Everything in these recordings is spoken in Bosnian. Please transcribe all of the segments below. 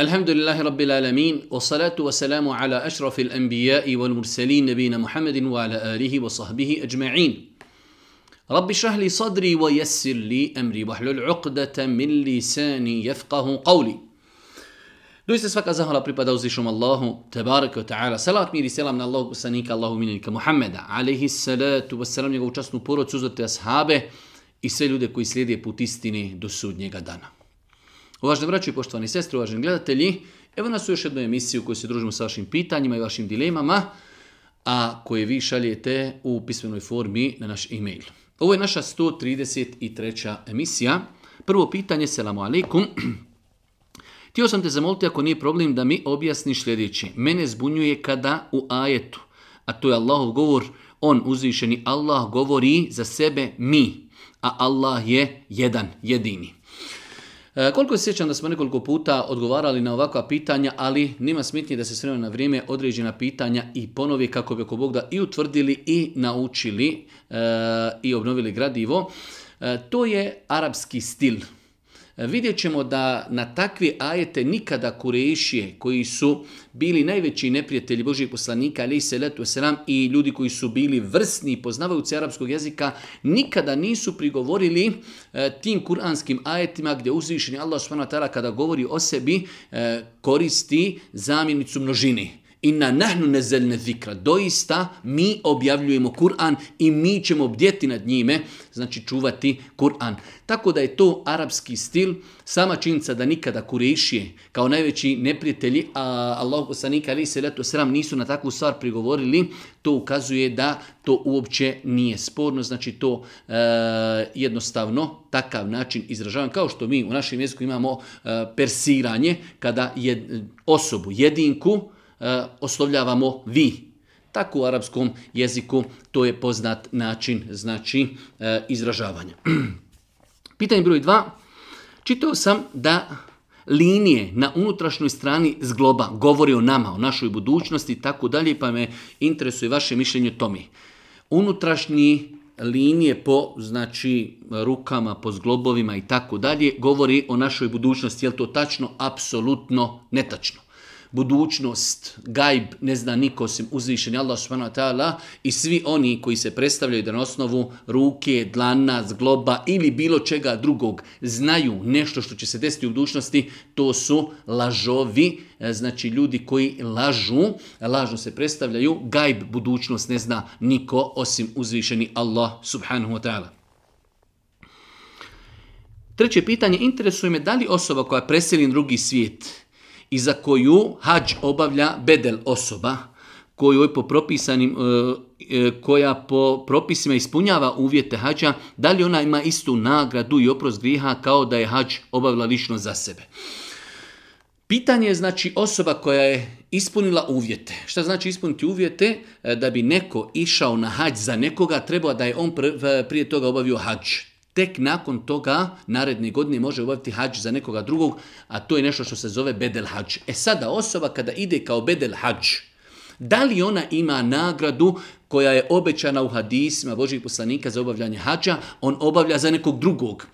Alhamdulillahi rabbi l-alamin, wa salatu wa salamu ala ashrafi l-anbijai wa l-mursali nabina Muhammadin wa ala alihi wa sahbihi ajma'in. Rabbi shrahli sadri wa jasirli emri wa hlul uqdata min lisani yafqahun qawli. Dovijeste svaka zahora pripada uz lišom Allahu tebariqa ta'ala. Salat mir i selam na Allahu min ilika Alayhi alihi salatu wa salam, njegovu častnu porod, suzati ashabe i sve ljude koji slijede put istine do sudnjega dana. Uvaženi braće i poštovani sestre, uvaženi gledatelji, evo nas u još jednu emisiju u kojoj se družimo sa vašim pitanjima i vašim dilemama, a koje vi šaljete u pismenoj formi na naš e-mail. Ovo je naša 133. emisija. Prvo pitanje, selamu alaikum. Htio sam te zamoliti ako nije problem da mi objasni sljedeći. Mene zbunjuje kada u ajetu, a to je Allahov govor, on uzvišeni Allah govori za sebe mi, a Allah je jedan, jedini. E, koliko se sjećam da smo nekoliko puta odgovarali na ovakva pitanja, ali nima smetnje da se s na vrijeme određena pitanja i ponovi kako bi ako Bog da i utvrdili i naučili e, i obnovili gradivo. E, to je arapski stil. E, vidjet ćemo da na takve ajete nikada kurešije koji su bili najveći neprijatelji Božijeg poslanika ali se selam i ljudi koji su bili vrsni poznavajući arapskog jezika nikada nisu prigovorili e, tim kuranskim ajetima gdje uzvišeni Allah subhanahu kada govori o sebi e, koristi zamjenicu množini Inna nahnu nezelne zikra. Doista mi objavljujemo Kur'an i mi ćemo bdjeti nad njime, znači čuvati Kur'an. Tako da je to arapski stil, sama činjenica da nikada kurešije kao najveći neprijatelji, a Allah poslanika ali se sram nisu na takvu stvar prigovorili, to ukazuje da to uopće nije sporno, znači to e, jednostavno takav način izražavam kao što mi u našem jeziku imamo e, persiranje, kada je, osobu, jedinku, E, oslovljavamo vi. Tako u arapskom jeziku to je poznat način znači e, izražavanja. Pitanje broj dva. Čitao sam da linije na unutrašnjoj strani zgloba govori o nama, o našoj budućnosti i tako dalje, pa me interesuje vaše mišljenje o tome. Unutrašnji linije po znači rukama, po zglobovima i tako dalje govori o našoj budućnosti. Je to tačno? Apsolutno netačno budućnost, gajb, ne zna niko osim uzvišeni Allah subhanahu wa ta'ala i svi oni koji se predstavljaju da na osnovu ruke, dlana, zgloba ili bilo čega drugog znaju nešto što će se desiti u budućnosti, to su lažovi, e, znači ljudi koji lažu, lažno se predstavljaju, gajb, budućnost ne zna niko osim uzvišeni Allah subhanahu wa ta'ala. Treće pitanje, interesuje me da li osoba koja preseli drugi svijet i za koju hađ obavlja bedel osoba koju po propisanim, e, e, koja po propisima ispunjava uvjete hađa, da li ona ima istu nagradu i oprost griha kao da je hađ obavila lično za sebe. Pitanje je znači osoba koja je ispunila uvjete. Šta znači ispuniti uvjete? E, da bi neko išao na hađ za nekoga, treba da je on prije toga obavio hađ. Tek nakon toga, naredne godine može obaviti hađ za nekoga drugog, a to je nešto što se zove bedel hađ. E sada osoba kada ide kao bedel hađ, da li ona ima nagradu koja je obećana u hadisima Božih poslanika za obavljanje hađa, on obavlja za nekog drugog.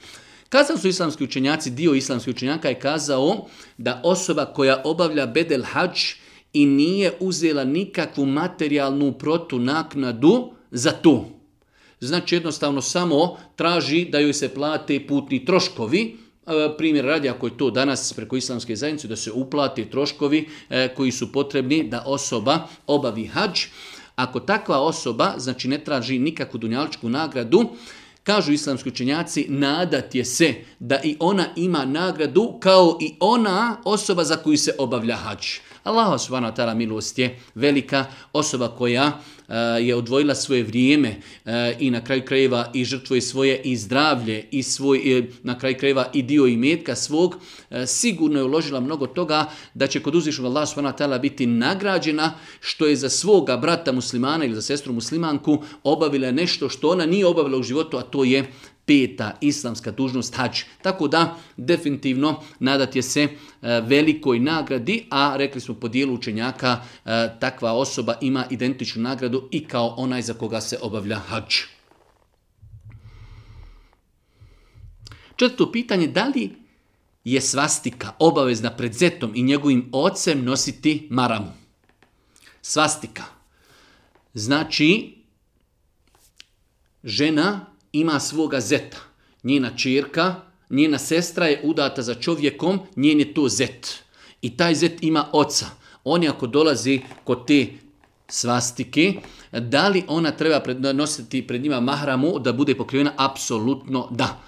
Kazao su islamski učenjaci, dio islamskih učenjaka je kazao da osoba koja obavlja bedel hađ i nije uzela nikakvu materijalnu protunaknadu za to. Znači jednostavno samo traži da joj se plate putni troškovi, e, primjer radi ako je to danas preko islamske zajednice da se uplate troškovi e, koji su potrebni da osoba obavi hađ. Ako takva osoba znači ne traži nikakvu dunjaličku nagradu, kažu islamski učenjaci, nadat je se da i ona ima nagradu kao i ona osoba za koju se obavlja hađ. Allah subhanahu wa ta'ala milost je velika osoba koja e, je odvojila svoje vrijeme e, i na kraju krajeva i žrtvuje svoje i zdravlje i svoj, e, na kraju krajeva i dio imetka svog, sigurno je uložila mnogo toga da će kod uzvišnog Allah subhanahu biti nagrađena što je za svoga brata muslimana ili za sestru muslimanku obavila nešto što ona nije obavila u životu, a to je peta islamska dužnost hač. Tako da, definitivno, nadat je se e, velikoj nagradi, a rekli smo po dijelu učenjaka, e, takva osoba ima identičnu nagradu i kao onaj za koga se obavlja hač. Četvrto pitanje, da li je svastika obavezna pred zetom i njegovim ocem nositi maramu? Svastika. Znači, žena ima svoga zeta. Njena čerka, njena sestra je udata za čovjekom, njen je to zet. I taj zet ima oca. Oni ako dolazi kod te svastike, da li ona treba nositi pred njima mahramu da bude pokrivena? Apsolutno da.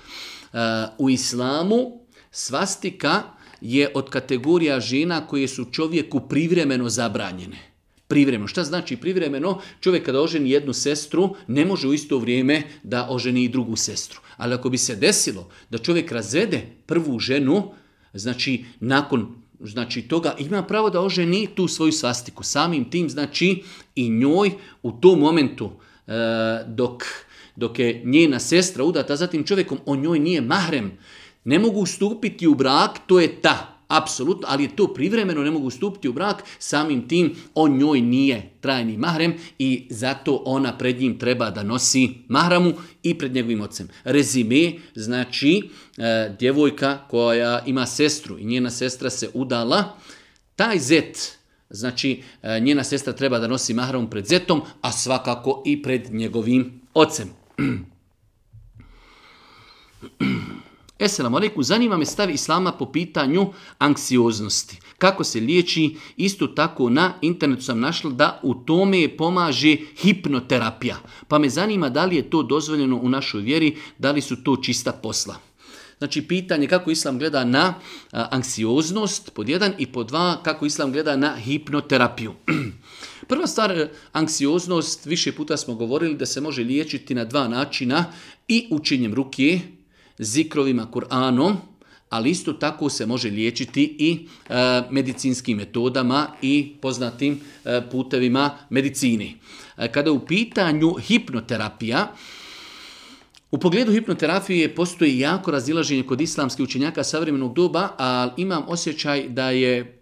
E, u islamu svastika je od kategorija žena koje su čovjeku privremeno zabranjene privremeno. Šta znači privremeno? Čovjek kada oženi jednu sestru, ne može u isto vrijeme da oženi i drugu sestru. Ali ako bi se desilo da čovjek razvede prvu ženu, znači nakon znači toga ima pravo da oženi tu svoju svastiku. Samim tim znači i njoj u tom momentu e, dok, dok je njena sestra udata zatim čovjekom, on njoj nije mahrem. Ne mogu stupiti u brak, to je ta apsolutno, ali je to privremeno, ne mogu stupiti u brak, samim tim on njoj nije trajni mahrem i zato ona pred njim treba da nosi mahramu i pred njegovim ocem. Rezime znači e, djevojka koja ima sestru i njena sestra se udala, taj zet Znači, e, njena sestra treba da nosi mahram pred zetom, a svakako i pred njegovim ocem. Esselamu alaikum, zanima me stav Islama po pitanju anksioznosti. Kako se liječi? Isto tako na internetu sam našla da u tome pomaže hipnoterapija. Pa me zanima da li je to dozvoljeno u našoj vjeri, da li su to čista posla. Znači, pitanje kako Islam gleda na anksioznost, pod jedan, i pod dva, kako Islam gleda na hipnoterapiju. Prva stvar, e, anksioznost, više puta smo govorili da se može liječiti na dva načina i učinjem ruke, zikrovima, Kur'anom, ali isto tako se može liječiti i e, medicinskim metodama i poznatim e, putevima medicini. E, kada u pitanju hipnoterapija, u pogledu hipnoterapije postoji jako razilaženje kod islamskih učenjaka savremenog doba, ali imam osjećaj da je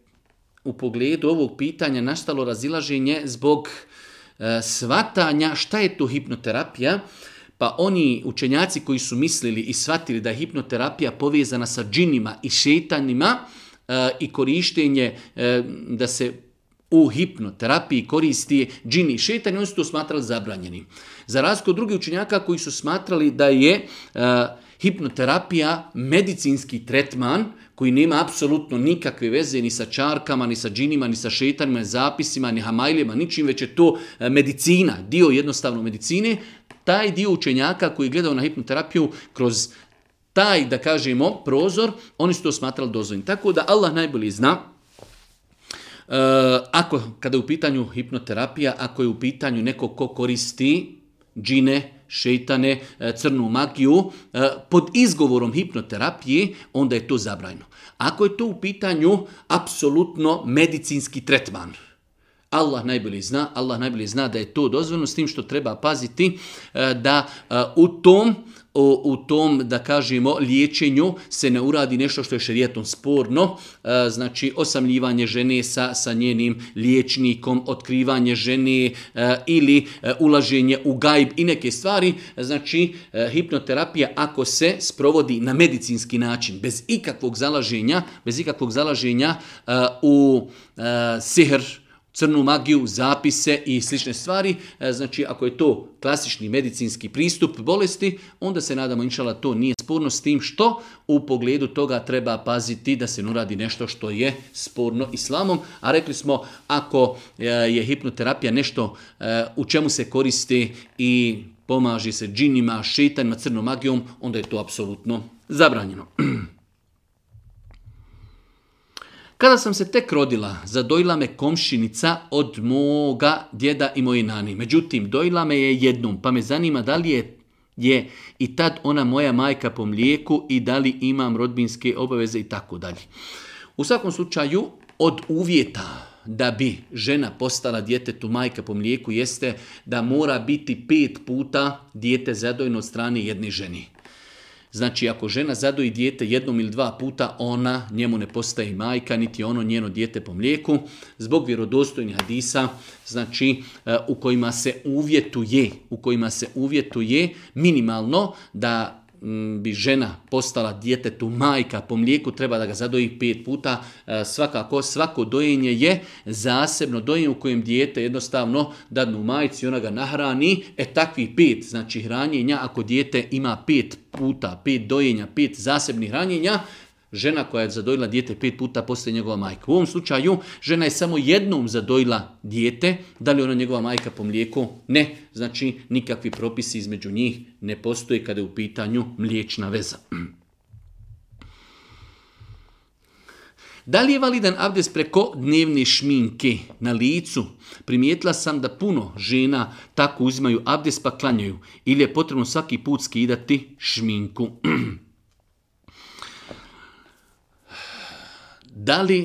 u pogledu ovog pitanja nastalo razilaženje zbog e, svatanja šta je to hipnoterapija, pa oni učenjaci koji su mislili i shvatili da je hipnoterapija povezana sa džinima i šetanjima eh, i korištenje eh, da se u hipnoterapiji koristi džini i šetanje, oni su to smatrali zabranjenim. Za razliku od drugih učenjaka koji su smatrali da je e, hipnoterapija medicinski tretman koji nema apsolutno nikakve veze ni sa čarkama, ni sa džinima, ni sa šetanjima, ni zapisima, ni hamajljima, ničim, već je to medicina, dio jednostavno medicine, taj dio učenjaka koji je gledao na hipnoterapiju kroz taj, da kažemo, prozor, oni su to smatrali dozvojim. Tako da Allah najbolje zna, eh, ako, kada je u pitanju hipnoterapija, ako je u pitanju neko ko koristi džine, šeitane, eh, crnu magiju, eh, pod izgovorom hipnoterapije, onda je to zabrajno. Ako je to u pitanju apsolutno medicinski tretman, Allah najbolje zna, Allah najbolje zna da je to dozvoljeno, s tim što treba paziti e, da e, u tom u tom, da kažemo, liječenju se ne uradi nešto što je šerijetom sporno, e, znači osamljivanje žene sa, sa njenim liječnikom, otkrivanje žene ili ulaženje u gajb i neke stvari. Znači, hipnoterapija ako se sprovodi na medicinski način, bez ikakvog zalaženja, bez ikakvog zalaženja u sihr, crnu magiju, zapise i slične stvari. E, znači, ako je to klasični medicinski pristup bolesti, onda se nadamo, inšala, to nije sporno s tim što u pogledu toga treba paziti da se ne nešto što je sporno islamom. A rekli smo, ako e, je hipnoterapija nešto e, u čemu se koristi i pomaže se džinima, šitanjima crnom magijom, onda je to apsolutno zabranjeno. Kada sam se tek rodila, zadojila me komšinica od moga djeda i moje nani. Međutim, dojila me je jednom, pa me zanima da li je, i tad ona moja majka po mlijeku i da li imam rodbinske obaveze i tako dalje. U svakom slučaju, od uvjeta da bi žena postala djetetu majka po mlijeku jeste da mora biti pet puta dijete zadojno od strane jedne ženi. Znači, ako žena zadoji dijete jednom ili dva puta, ona njemu ne postaje majka, niti ono njeno dijete po mlijeku, zbog vjerodostojnih hadisa, znači, e, u kojima se uvjetuje, u kojima se uvjetuje minimalno da bi žena postala djetetu majka po mlijeku, treba da ga zadoji pet puta. E, svakako, svako dojenje je zasebno dojenje u kojem dijete jednostavno dadnu majci, ona ga nahrani. E takvi pet, znači hranjenja, ako dijete ima pet puta, pet dojenja, pet zasebnih hranjenja, žena koja je zadojila dijete pet puta postaje njegova majka. U ovom slučaju žena je samo jednom zadojila dijete, da li ona njegova majka po mlijeku? Ne, znači nikakvi propisi između njih ne postoji kada je u pitanju mliječna veza. Da li je validan abdes preko dnevne šminke na licu? Primijetila sam da puno žena tako uzimaju abdes pa klanjaju. Ili je potrebno svaki put skidati šminku? da li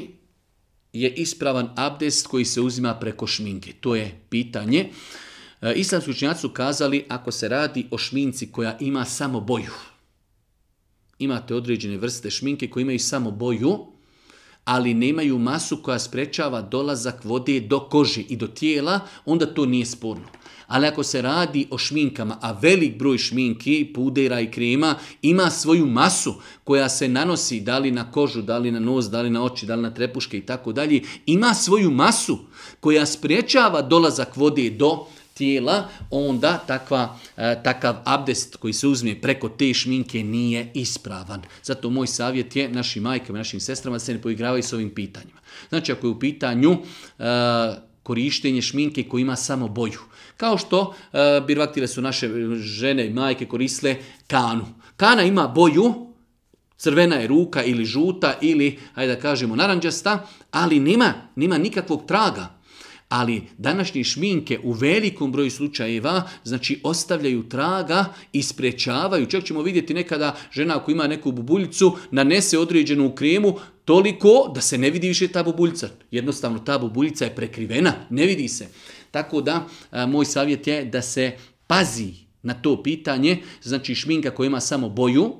je ispravan abdes koji se uzima preko šminke? To je pitanje. E, islamski učinjaci su kazali ako se radi o šminci koja ima samo boju. Imate određene vrste šminke koje imaju samo boju, ali nemaju masu koja sprečava dolazak vode do kože i do tijela, onda to nije sporno. Ali ako se radi o šminkama, a velik broj šminki, pudera i krema ima svoju masu koja se nanosi da li na kožu, da li na nos, da li na oči, da li na trepuške i tako dalje, ima svoju masu koja sprečava dolazak vode do tijela, onda takva, e, takav abdest koji se uzme preko te šminke nije ispravan. Zato moj savjet je našim majkama, i našim sestrama da se ne poigravaju s ovim pitanjima. Znači ako je u pitanju e, korištenje šminke koji ima samo boju. Kao što e, birvaktile su naše žene i majke korisle kanu. Kana ima boju, crvena je ruka ili žuta ili, hajde da kažemo, naranđasta, ali nema, nema nikakvog traga ali današnje šminke u velikom broju slučajeva znači ostavljaju traga i sprečavaju. Čak ćemo vidjeti nekada žena ako ima neku bubuljicu nanese određenu kremu toliko da se ne vidi više ta bubuljica. Jednostavno ta bubuljica je prekrivena, ne vidi se. Tako da moj savjet je da se pazi na to pitanje, znači šminka koja ima samo boju,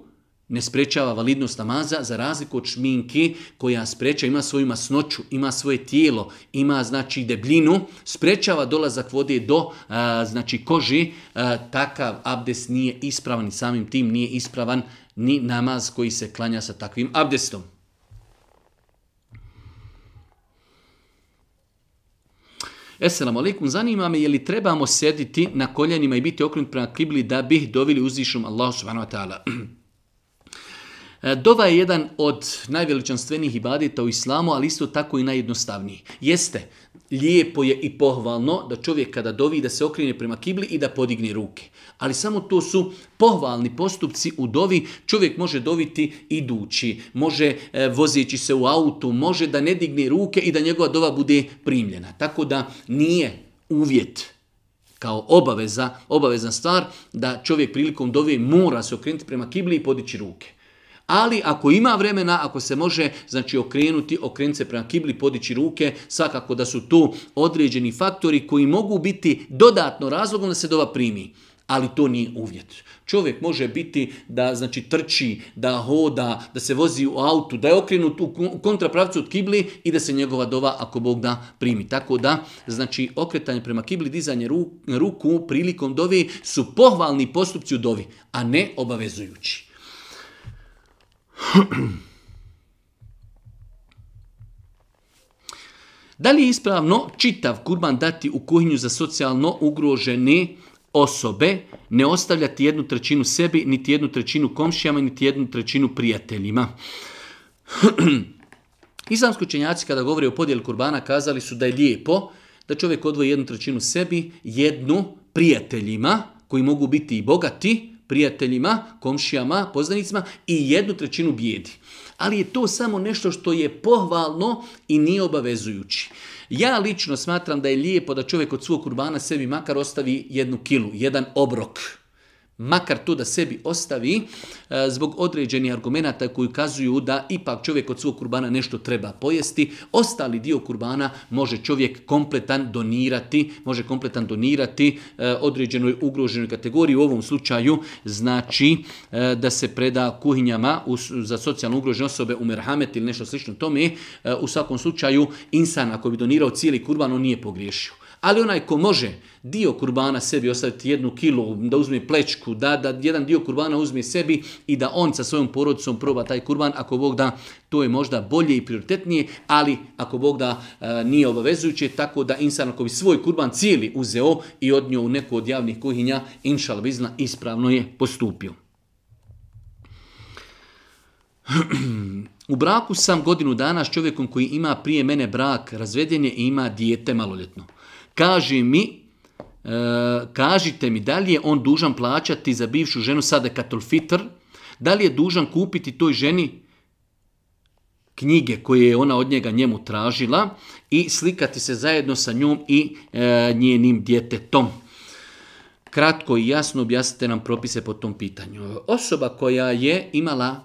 ne sprečava validnost namaza za razliku od šminki koja spreča, ima svoju masnoću, ima svoje tijelo, ima znači debljinu, sprečava dolazak vode do znači koži, takav abdes nije ispravan i samim tim nije ispravan ni namaz koji se klanja sa takvim abdestom. Esselamu alaikum, zanima me je li trebamo sediti na koljenima i biti okrenut prema kibli da bi dovili uzvišom Allahu subhanahu wa ta'ala. E, dova je jedan od najveličanstvenijih ibadeta u islamu, ali isto tako i najjednostavniji. Jeste, lijepo je i pohvalno da čovjek kada dovi da se okrene prema kibli i da podigne ruke. Ali samo to su pohvalni postupci u dovi. Čovjek može doviti idući, može e, vozeći se u autu, može da ne digne ruke i da njegova dova bude primljena. Tako da nije uvjet kao obaveza, obavezna stvar da čovjek prilikom dovi mora se okrenuti prema kibli i podići ruke ali ako ima vremena, ako se može znači okrenuti, okrenuti se prema kibli, podići ruke, svakako da su tu određeni faktori koji mogu biti dodatno razlogom da se dova primi ali to nije uvjet. Čovjek može biti da znači trči, da hoda, da se vozi u autu, da je okrenut u kontrapravcu od kibli i da se njegova dova ako Bog da primi. Tako da znači okretanje prema kibli, dizanje ruku prilikom dovi su pohvalni postupci u dovi, a ne obavezujući. Da li je ispravno čitav kurban dati u kuhinju za socijalno ugrožene osobe, ne ostavljati jednu trećinu sebi, niti jednu trećinu komšijama, niti jednu trećinu prijateljima? Islamski učenjaci kada govore o podjeli kurbana kazali su da je lijepo da čovjek odvoji jednu trećinu sebi, jednu prijateljima koji mogu biti i bogati, prijateljima, komšijama, poznanicima i jednu trećinu bijedi. Ali je to samo nešto što je pohvalno i nije obavezujući. Ja lično smatram da je lijepo da čovjek od svog kurbana sebi makar ostavi jednu kilu, jedan obrok makar to da sebi ostavi e, zbog određenih argumenata koji ukazuju da ipak čovjek od svog kurbana nešto treba pojesti. Ostali dio kurbana može čovjek kompletan donirati, može kompletan donirati e, određenoj ugroženoj kategoriji. U ovom slučaju znači e, da se preda kuhinjama za socijalno ugrožene osobe u Merhamet ili nešto slično tome. U svakom slučaju insan ako bi donirao cijeli kurban on nije pogriješio. Ali onaj ko može dio kurbana sebi ostaviti jednu kilu, da uzme plečku, da, da jedan dio kurbana uzme sebi i da on sa svojom porodicom proba taj kurban, ako Bog da, to je možda bolje i prioritetnije, ali ako Bog da e, nije obavezujuće, tako da insan ako bi svoj kurban cijeli uzeo i odnio u neku od javnih kuhinja, inšal ispravno je postupio. U braku sam godinu dana s čovjekom koji ima prije mene brak, razvedenje i ima dijete maloljetno. Kaži mi, e, kažite mi da li je on dužan plaćati za bivšu ženu sada katolfitr, da li je dužan kupiti toj ženi knjige koje je ona od njega njemu tražila i slikati se zajedno sa njom i e, njenim djetetom. Kratko i jasno objasnite nam propise po tom pitanju. Osoba koja je imala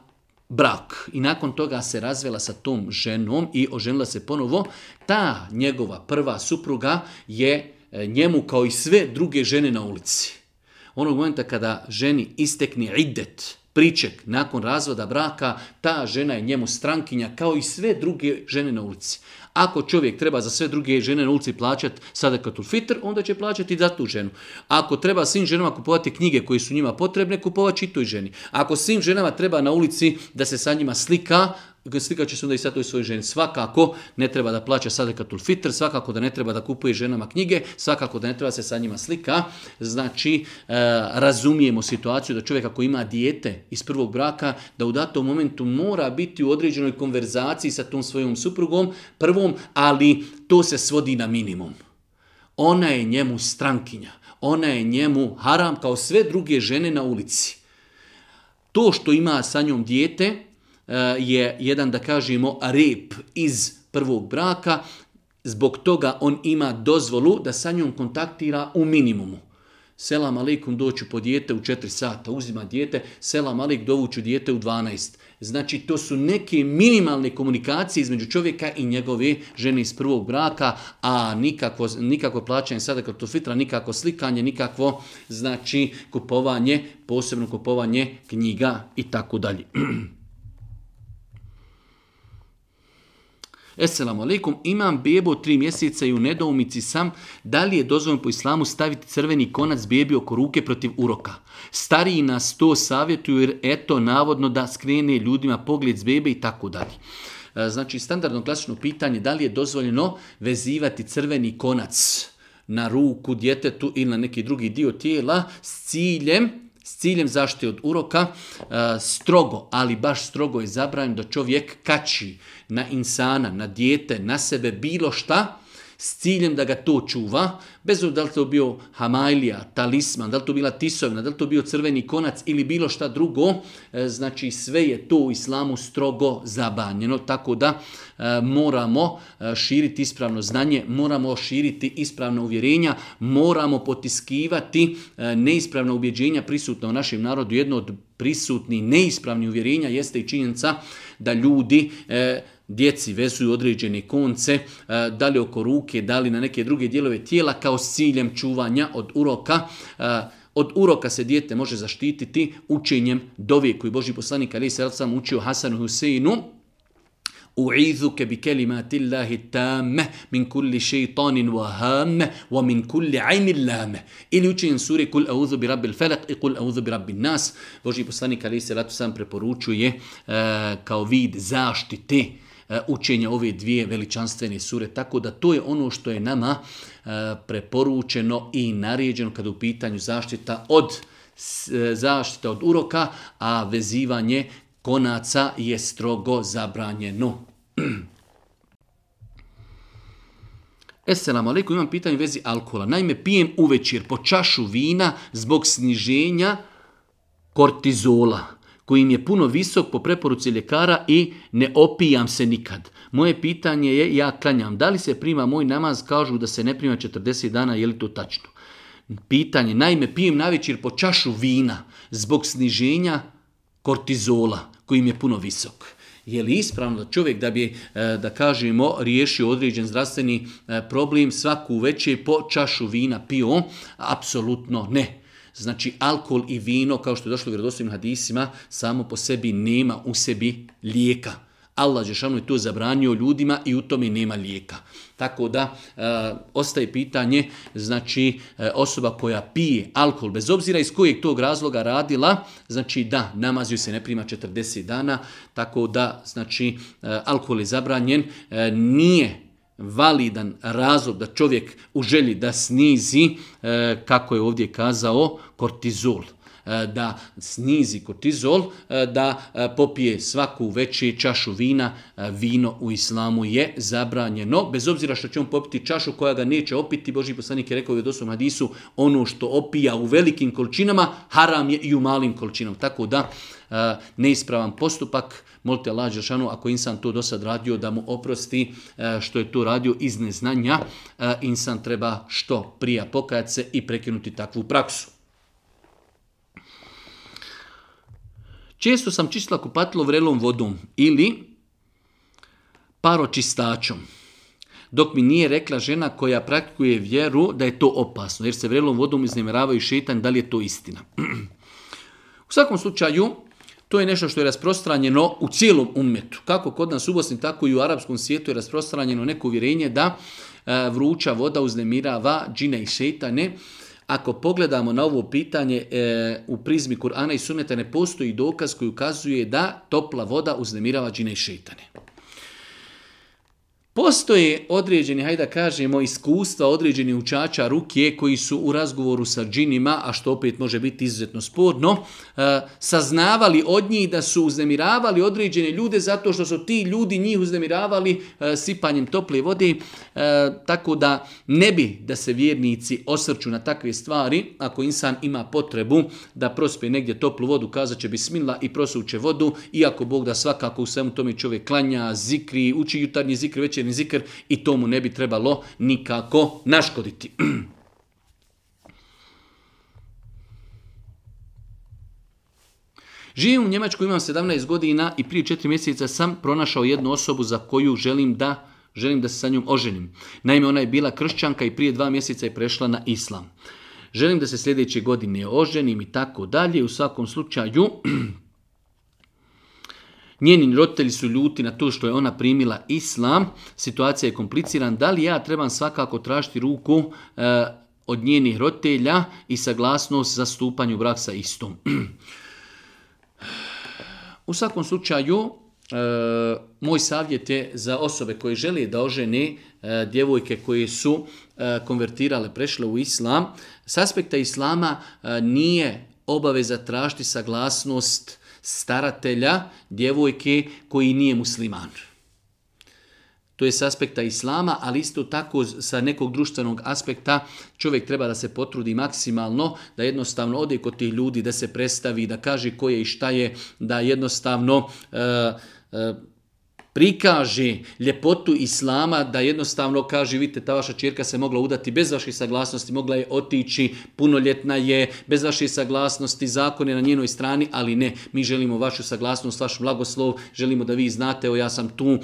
brak i nakon toga se razvela sa tom ženom i oženila se ponovo, ta njegova prva supruga je e, njemu kao i sve druge žene na ulici. Onog momenta kada ženi istekne idet, priček nakon razvoda braka, ta žena je njemu strankinja kao i sve druge žene na ulici. Ako čovjek treba za sve druge žene na ulici plaćati sadakatul fitr, onda će plaćati za tu ženu. Ako treba svim ženama kupovati knjige koje su njima potrebne, kupovat i toj ženi. Ako svim ženama treba na ulici da se sa njima slika, slikat će se onda i sad toj svojoj ženi. Svakako ne treba da plaća sadekatul fitr, svakako da ne treba da kupuje ženama knjige, svakako da ne treba se sa njima slika. Znači, e, razumijemo situaciju da čovjek ako ima dijete iz prvog braka, da u datom momentu mora biti u određenoj konverzaciji sa tom svojom suprugom, prvom, ali to se svodi na minimum. Ona je njemu strankinja, ona je njemu haram kao sve druge žene na ulici. To što ima sa njom dijete, Eh, je jedan, da kažemo, rep iz prvog braka, zbog toga on ima dozvolu da sa njom kontaktira u minimumu. Selam aleikum doću po dijete u 4 sata, uzima dijete, selam alik dovuću dijete u 12. Znači to su neke minimalne komunikacije između čovjeka i njegove žene iz prvog braka, a nikako, nikako plaćanje sada to fitra, nikako slikanje, nikakvo znači kupovanje, posebno kupovanje knjiga i tako dalje. Esselamu alaikum, imam bebo tri mjeseca i u nedoumici sam, da li je dozvoljeno po islamu staviti crveni konac bebi oko ruke protiv uroka? Stariji nas to savjetuju jer eto, navodno da skrene ljudima pogled s bebe i tako dalje. E, znači, standardno klasično pitanje da li je dozvoljeno vezivati crveni konac na ruku djetetu ili na neki drugi dio tijela s ciljem s ciljem zaštite od uroka, e, strogo, ali baš strogo je zabranjeno da čovjek kači na insana, na dijete, na sebe, bilo šta, s ciljem da ga to čuva, bez obzira da li to bio hamajlija, talisman, da li to bila tisovna, da li to bio crveni konac ili bilo šta drugo, e, znači sve je to u islamu strogo zabanjeno, tako da e, moramo e, širiti ispravno znanje, moramo širiti ispravno uvjerenja, moramo potiskivati neispravna ubjeđenja prisutna u našem narodu. Jedno od prisutni neispravni uvjerenja jeste i činjenica da ljudi djeci vezuju određene konce, e, da li oko ruke, da li na neke druge dijelove tijela, kao s ciljem čuvanja od uroka. E, od uroka se dijete može zaštititi učenjem dovije koji Boži poslanik Ali se sam učio Hasanu Huseinu, U'izuke bi Allahi tamme min kulli šeitanin vahamme wa min kulli ajnin lame. Ili učenjem suri kul auzu bi rabbil felak i kul auzu bi nas. Boži poslanik ali se sam preporučuje e, kao vid zaštite E, učenja ove dvije veličanstvene sure. Tako da to je ono što je nama e, preporučeno i naređeno kada u pitanju zaštita od e, zaštita od uroka, a vezivanje konaca je strogo zabranjeno. Esselamu alaikum, imam pitanje u vezi alkohola. Naime, pijem uvečer po čašu vina zbog sniženja kortizola koji im je puno visok po preporuci ljekara i ne opijam se nikad. Moje pitanje je, ja klanjam, da li se prima moj namaz, kažu da se ne prima 40 dana, je li to tačno? Pitanje, naime, pijem navečer po čašu vina zbog sniženja kortizola, koji im je puno visok je li ispravno da čovjek da bi, e, da kažemo, riješio određen zdravstveni e, problem svaku večer po čašu vina pio? Apsolutno ne. Znači, alkohol i vino, kao što je došlo u vjerodostojnim hadisima, samo po sebi nema u sebi lijeka. Allah Žešanu je to zabranio ljudima i u tome nema lijeka. Tako da e, ostaje pitanje, znači e, osoba koja pije alkohol, bez obzira iz kojeg tog razloga radila, znači da, namazio se ne prima 40 dana, tako da znači e, alkohol je zabranjen, e, nije validan razlog da čovjek u želji da snizi, e, kako je ovdje kazao, kortizol e, da snizi kortizol, e, da popije svaku veći čašu vina. Vino u islamu je zabranjeno, bez obzira što će on popiti čašu koja ga neće opiti. Boži poslanik je rekao u doslovnom hadisu, ono što opija u velikim količinama, haram je i u malim količinama. Tako da, E, neispravan postupak, molite Allah Đeršanu, ako insan to do sad radio, da mu oprosti e, što je to radio iz neznanja, e, insan treba što prija pokajati se i prekinuti takvu praksu. Često sam čistila kupatilo vrelom vodom ili paročistačom, dok mi nije rekla žena koja praktikuje vjeru da je to opasno, jer se vrelom vodom iznemiravaju šetan, da li je to istina. U svakom slučaju, to je nešto što je rasprostranjeno u cijelom umetu. Kako kod nas u Bosni, tako i u arapskom svijetu je rasprostranjeno neko uvjerenje da e, vruća voda uznemirava džine i šetane. Ako pogledamo na ovo pitanje e, u prizmi Kur'ana i Sunneta ne postoji dokaz koji ukazuje da topla voda uznemirava džine i šetane. Postoje određeni, hajde da kažemo, iskustva određeni učača ruke koji su u razgovoru sa džinima, a što opet može biti izuzetno sporno, e, saznavali od njih da su uznemiravali određene ljude zato što su ti ljudi njih uznemiravali e, sipanjem tople vode, e, tako da ne bi da se vjernici osrću na takve stvari, ako insan ima potrebu da prospe negdje toplu vodu, kazat će bismila i prosuće vodu, iako Bog da svakako u svemu tome čovjek klanja, zikri, uči jutarnji zikri, već i to mu ne bi trebalo nikako naškoditi. Živim u Njemačkoj, imam 17 godina i prije 4 mjeseca sam pronašao jednu osobu za koju želim da želim da se sa njom oženim. Naime, ona je bila kršćanka i prije dva mjeseca je prešla na islam. Želim da se sljedeće godine oženim i tako dalje. U svakom slučaju, Njeni roditelji su ljuti na to što je ona primila islam. Situacija je komplicirana. Da li ja trebam svakako tražiti ruku e, od njenih roditelja i saglasnost za stupanje u brak sa istom? u svakom slučaju, e, moj savjet je za osobe koje žele da ožene e, djevojke koje su konvertirale, prešle u islam. S aspekta islama nije obaveza tražiti saglasnost staratelja djevojke koji nije musliman. To je s aspekta islama, ali isto tako sa nekog društvenog aspekta čovjek treba da se potrudi maksimalno, da jednostavno ode kod tih ljudi, da se predstavi, da kaže ko je i šta je, da jednostavno e, e, prikaži ljepotu islama da jednostavno kaže vidite ta vaša čirka se mogla udati bez vaših saglasnosti, mogla je otići, punoljetna je, bez vaših saglasnosti, zakon je na njenoj strani, ali ne, mi želimo vašu saglasnost, vaš blagoslov, želimo da vi znate, o ja sam tu e,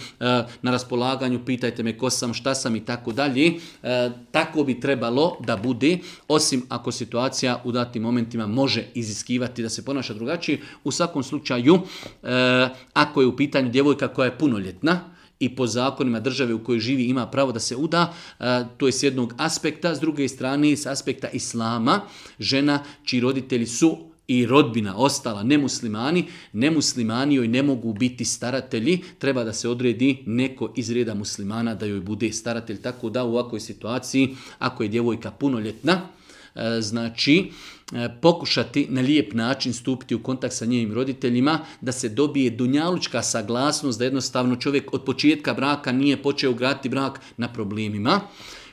na raspolaganju, pitajte me ko sam, šta sam i tako dalje. E, tako bi trebalo da bude, osim ako situacija u datim momentima može iziskivati da se ponaša drugačije, u svakom slučaju e, ako je u pitanju djevojka koja je puno punoljetna i po zakonima države u kojoj živi ima pravo da se uda, to je s jednog aspekta, s druge strane s aspekta islama, žena čiji roditelji su i rodbina ostala nemuslimani, nemuslimani joj ne mogu biti staratelji, treba da se odredi neko iz reda muslimana da joj bude staratelj. Tako da u ovakvoj situaciji, ako je djevojka punoljetna, znači E, pokušati na lijep način stupiti u kontakt sa njenim roditeljima, da se dobije dunjalučka saglasnost, da jednostavno čovjek od početka braka nije počeo graditi brak na problemima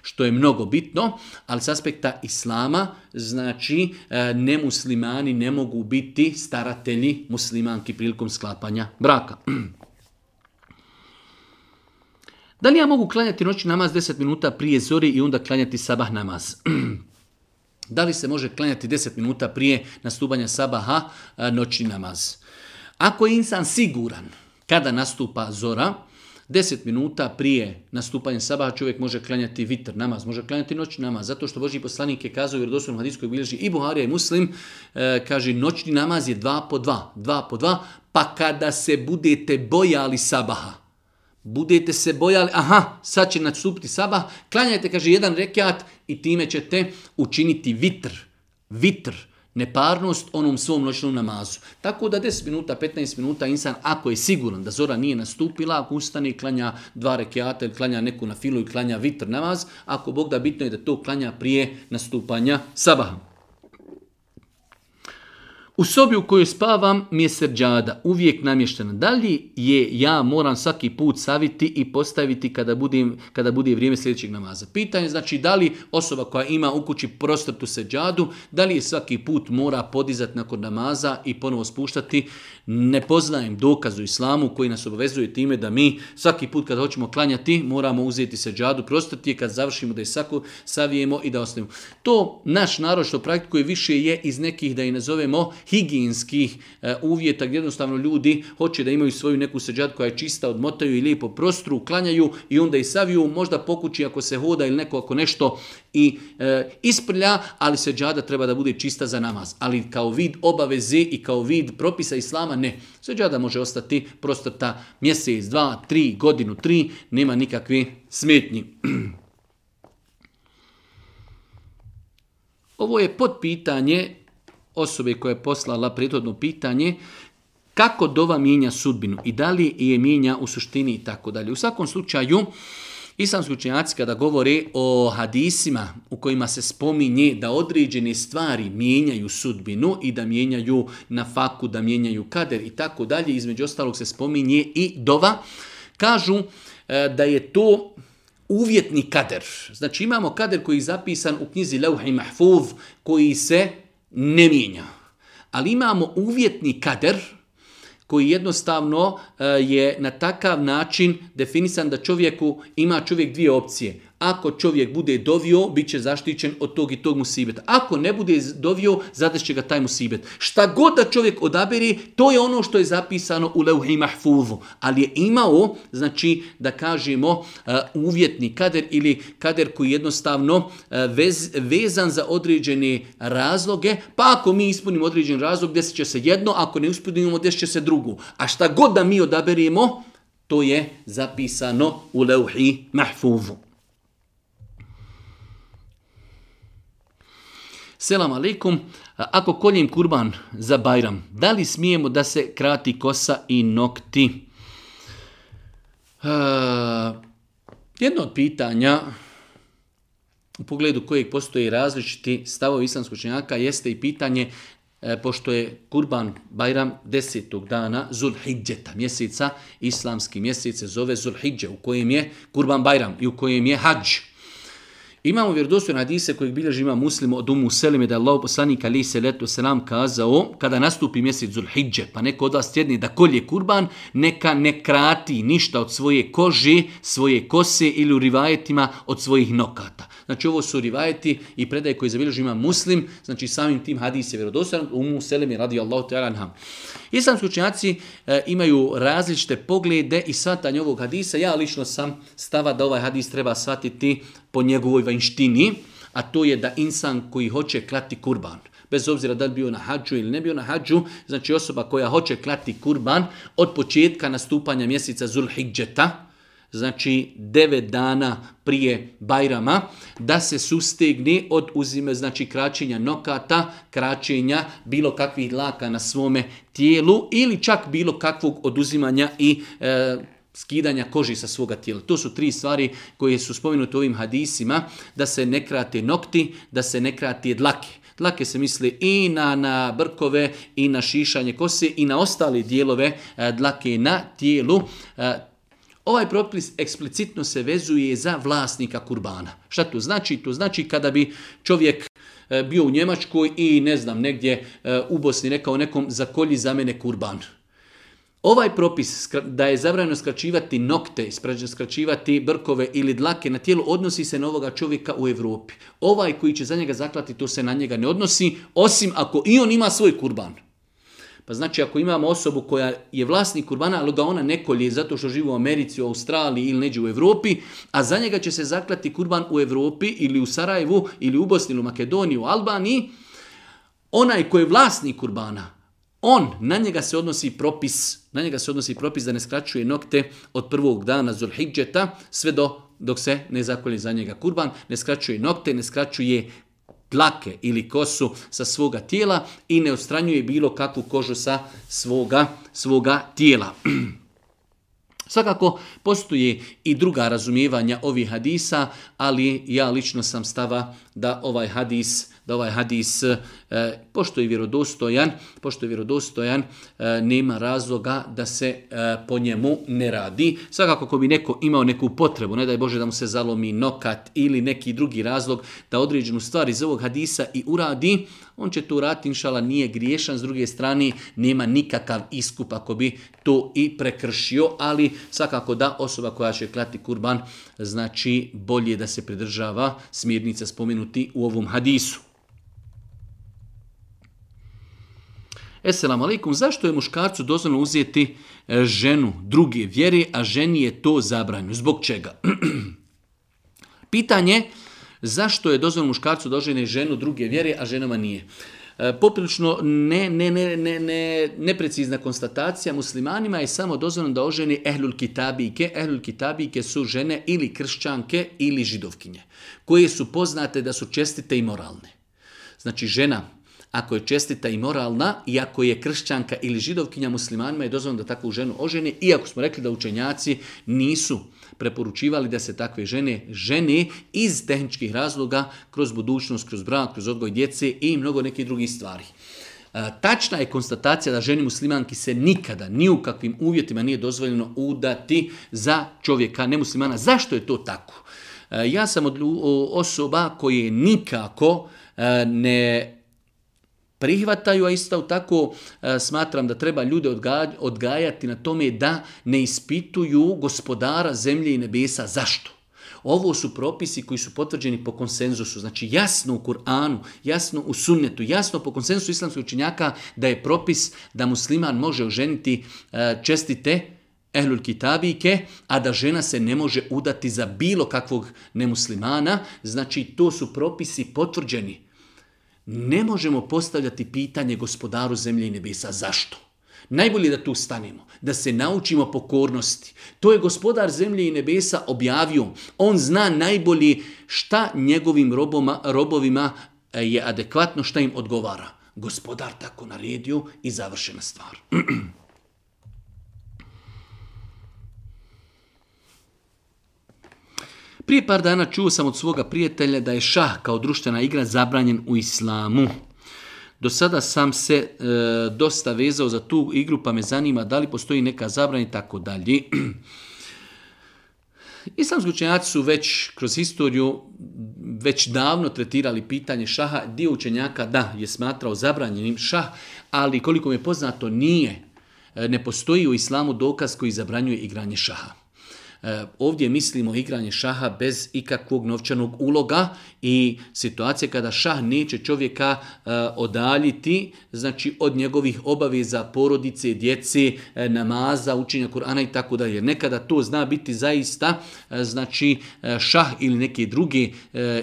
što je mnogo bitno, ali s aspekta islama, znači e, nemuslimani ne mogu biti staratelji muslimanki prilikom sklapanja braka. Da li ja mogu klanjati noći namaz 10 minuta prije zori i onda klanjati sabah namaz? Da li se može klanjati 10 minuta prije nastupanja sabaha eh, noćni namaz? Ako je insan siguran kada nastupa zora, 10 minuta prije nastupanja sabaha čovjek može klanjati vitr namaz, može klanjati noćni namaz, zato što Boži poslanik je kazao u vjerodostom hadijskoj bilježi i Buharija i Muslim, eh, kaže noćni namaz je dva po dva, dva po dva, pa kada se budete bojali sabaha, budete se bojali, aha, sad će nastupiti sabah, klanjajte, kaže, jedan rekiat i time ćete učiniti vitr, vitr, neparnost onom svom noćnom namazu. Tako da 10 minuta, 15 minuta insan, ako je siguran da zora nije nastupila, ako ustane i klanja dva rekiata ili klanja neku na filu i klanja vitr namaz, ako Bog da bitno je da to klanja prije nastupanja sabaha. U sobi u kojoj spavam mi je srđada, uvijek namještena. Da li je ja moram svaki put saviti i postaviti kada, budim, kada bude vrijeme sljedećeg namaza? Pitanje znači da li osoba koja ima u kući prostrtu srđadu, da li je svaki put mora podizati nakon namaza i ponovo spuštati? Ne poznajem dokazu islamu koji nas obavezuje time da mi svaki put kada hoćemo klanjati moramo uzeti srđadu prostrti je kad završimo da je svako savijemo i da ostavimo. To naš narod što praktikuje više je iz nekih da i nazovemo higijenskih e, uvjeta gdje jednostavno ljudi hoće da imaju svoju neku seđad koja je čista, odmotaju i lijepo prostru, uklanjaju i onda i saviju, možda pokući ako se hoda ili neko ako nešto i e, isprlja, ali seđada treba da bude čista za namaz. Ali kao vid obaveze i kao vid propisa islama ne. Seđada može ostati prostata mjesec, dva, tri, godinu, tri, nema nikakve smetnji. Ovo je podpitanje osobe koja je poslala prethodno pitanje, kako dova mijenja sudbinu i da li je mijenja u suštini i tako dalje. U svakom slučaju, islamski učenjaci kada govore o hadisima u kojima se spominje da određene stvari mijenjaju sudbinu i da mijenjaju na faku, da mijenjaju kader i tako dalje, između ostalog se spominje i dova, kažu e, da je to uvjetni kader. Znači imamo kader koji je zapisan u knjizi Leuhi Mahfuz koji se ne mijenja. Ali imamo uvjetni kader koji jednostavno eh, je na takav način definisan da čovjeku ima čovjek dvije opcije. Ako čovjek bude dovio, bit će zaštićen od tog i tog musibeta. Ako ne bude dovio, će ga taj musibet. Šta god da čovjek odaberi to je ono što je zapisano u Leuhi Mahfuzu. Ali je imao, znači, da kažemo, e, uvjetni kader ili kader koji jednostavno e, vezan za određene razloge, pa ako mi ispunimo određen razlog, desit će se jedno, ako ne ispunimo, desit će se drugo. A šta god da mi odaberimo, to je zapisano u Leuhi Mahfuzu. Selam alaikum, ako koljem kurban za Bajram, da li smijemo da se krati kosa i nokti? jedno od pitanja u pogledu kojeg postoji različiti stavovi islamskog činjaka jeste i pitanje e, pošto je Kurban Bajram desetog dana Zulhidjeta mjeseca, islamski mjesec se zove Zulhidje, u kojem je Kurban Bajram i u kojem je Hadž. Imamo na hadise kojeg bilježi ima muslim od umu selime da je Allah poslanik ali se letu selam kazao kada nastupi mjesec Zulhidže pa neko od vas tjedni da kolje kurban neka ne krati ništa od svoje kože, svoje kose ili u rivajetima od svojih nokata. Znači ovo su rivajeti i predaje koje zabilježi ima muslim, znači samim tim hadis je vjerodostojan, u selemi radi Allahu ta'ala aranham. Islamski učenjaci e, imaju različite poglede i shvatanje ovog hadisa. Ja lično sam stava da ovaj hadis treba shvatiti po njegovoj vanjštini, a to je da insan koji hoće klati kurban, bez obzira da li bio na hađu ili ne bio na hađu, znači osoba koja hoće klati kurban od početka nastupanja mjeseca Zulhidžeta, znači devet dana prije Bajrama, da se sustegne od uzime, znači kraćenja nokata, kraćenja bilo kakvih laka na svome tijelu ili čak bilo kakvog oduzimanja i e, skidanja koži sa svoga tijela. To su tri stvari koje su spomenute u ovim hadisima, da se ne krate nokti, da se ne krate dlake. Dlake se misli i na, na brkove, i na šišanje kose, i na ostale dijelove e, dlake na tijelu. E, Ovaj propis eksplicitno se vezuje za vlasnika kurbana. Šta to znači? To znači kada bi čovjek e, bio u Njemačkoj i ne znam negdje e, u Bosni rekao nekom zakolji za mene kurban. Ovaj propis da je zabranjeno skraćivati nokte, skraćivati brkove ili dlake na tijelu odnosi se na ovoga čovjeka u Europi. Ovaj koji će za njega zaklati to se na njega ne odnosi osim ako i on ima svoj kurban. Pa znači ako imamo osobu koja je vlasnik kurbana, ali ga ona ne zato što živi u Americi, u Australiji ili neđe u Europi, a za njega će se zaklati kurban u Europi ili u Sarajevu ili u Bosni ili u Makedoniji, u Albaniji, onaj koji je vlasnik kurbana, on, na njega se odnosi propis, na njega se odnosi propis da ne skraćuje nokte od prvog dana Zulhidžeta sve do dok se ne zakolje za njega kurban, ne skraćuje nokte, ne skraćuje dlake ili kosu sa svoga tijela i ne ostranjuje bilo kakvu kožu sa svoga, svoga tijela. Svakako, postoje i druga razumijevanja ovih hadisa, ali ja lično sam stava da ovaj hadis da ovaj hadis, e, pošto je vjerodostojan, pošto je vjerodostojan, e, nema razloga da se e, po njemu ne radi. Svakako ako bi neko imao neku potrebu, ne daj Bože da mu se zalomi nokat ili neki drugi razlog da određenu stvar iz ovog hadisa i uradi, on će to uraditi, inšala nije griješan, s druge strane nema nikakav iskup ako bi to i prekršio, ali svakako da osoba koja će klati kurban, znači bolje da se pridržava smjernica spomenuti u ovom hadisu. Esselamu alaikum, zašto je muškarcu dozvoljeno uzeti e, ženu druge vjere, a ženi je to zabranjeno? Zbog čega? Pitanje, zašto je dozvoljeno muškarcu dožene ženu druge vjere, a ženama nije? E, poprilično ne, ne, ne, ne, neprecizna konstatacija muslimanima je samo dozvoljeno da oženi ehlul kitabike. Ehlul kitabike su žene ili kršćanke ili židovkinje, koje su poznate da su čestite i moralne. Znači žena ako je čestita i moralna i ako je kršćanka ili židovkinja muslimanima je dozvoljeno da takvu ženu oženi, iako smo rekli da učenjaci nisu preporučivali da se takve žene žene iz tehničkih razloga kroz budućnost, kroz brak, kroz odgoj djece i mnogo nekih drugih stvari. E, tačna je konstatacija da ženi muslimanki se nikada, ni u kakvim uvjetima nije dozvoljeno udati za čovjeka nemuslimana. Zašto je to tako? E, ja sam od osoba koje nikako e, ne prihvataju, a isto tako e, smatram da treba ljude odgajati na tome da ne ispituju gospodara zemlje i nebesa. Zašto? Ovo su propisi koji su potvrđeni po konsenzusu. Znači jasno u Kur'anu, jasno u sunnetu, jasno po konsenzusu islamskih učinjaka da je propis da musliman može oženiti e, čestite ehlul kitabike, a da žena se ne može udati za bilo kakvog nemuslimana. Znači to su propisi potvrđeni ne možemo postavljati pitanje gospodaru zemlje i nebesa. Zašto? Najbolje da tu stanemo, da se naučimo pokornosti. To je gospodar zemlje i nebesa objavio. On zna najbolje šta njegovim roboma, robovima e, je adekvatno, šta im odgovara. Gospodar tako naredio i završena stvar. Prije par dana čuo sam od svoga prijatelja da je šah kao društvena igra zabranjen u islamu. Do sada sam se e, dosta vezao za tu igru pa me zanima da li postoji neka zabranja i tako dalje. Islamski učenjaci su već kroz historiju već davno tretirali pitanje šaha. Dio učenjaka da je smatrao zabranjenim šah, ali koliko mi je poznato nije. E, ne postoji u islamu dokaz koji zabranjuje igranje šaha. Eh, ovdje mislimo igranje šaha bez ikakvog novčanog uloga i situacije kada šah neće čovjeka eh, odaljiti znači od njegovih obaveza porodice, djeci, eh, namaza, učenja Kur'ana i tako dalje. Nekada to zna biti zaista znači šah ili neke druge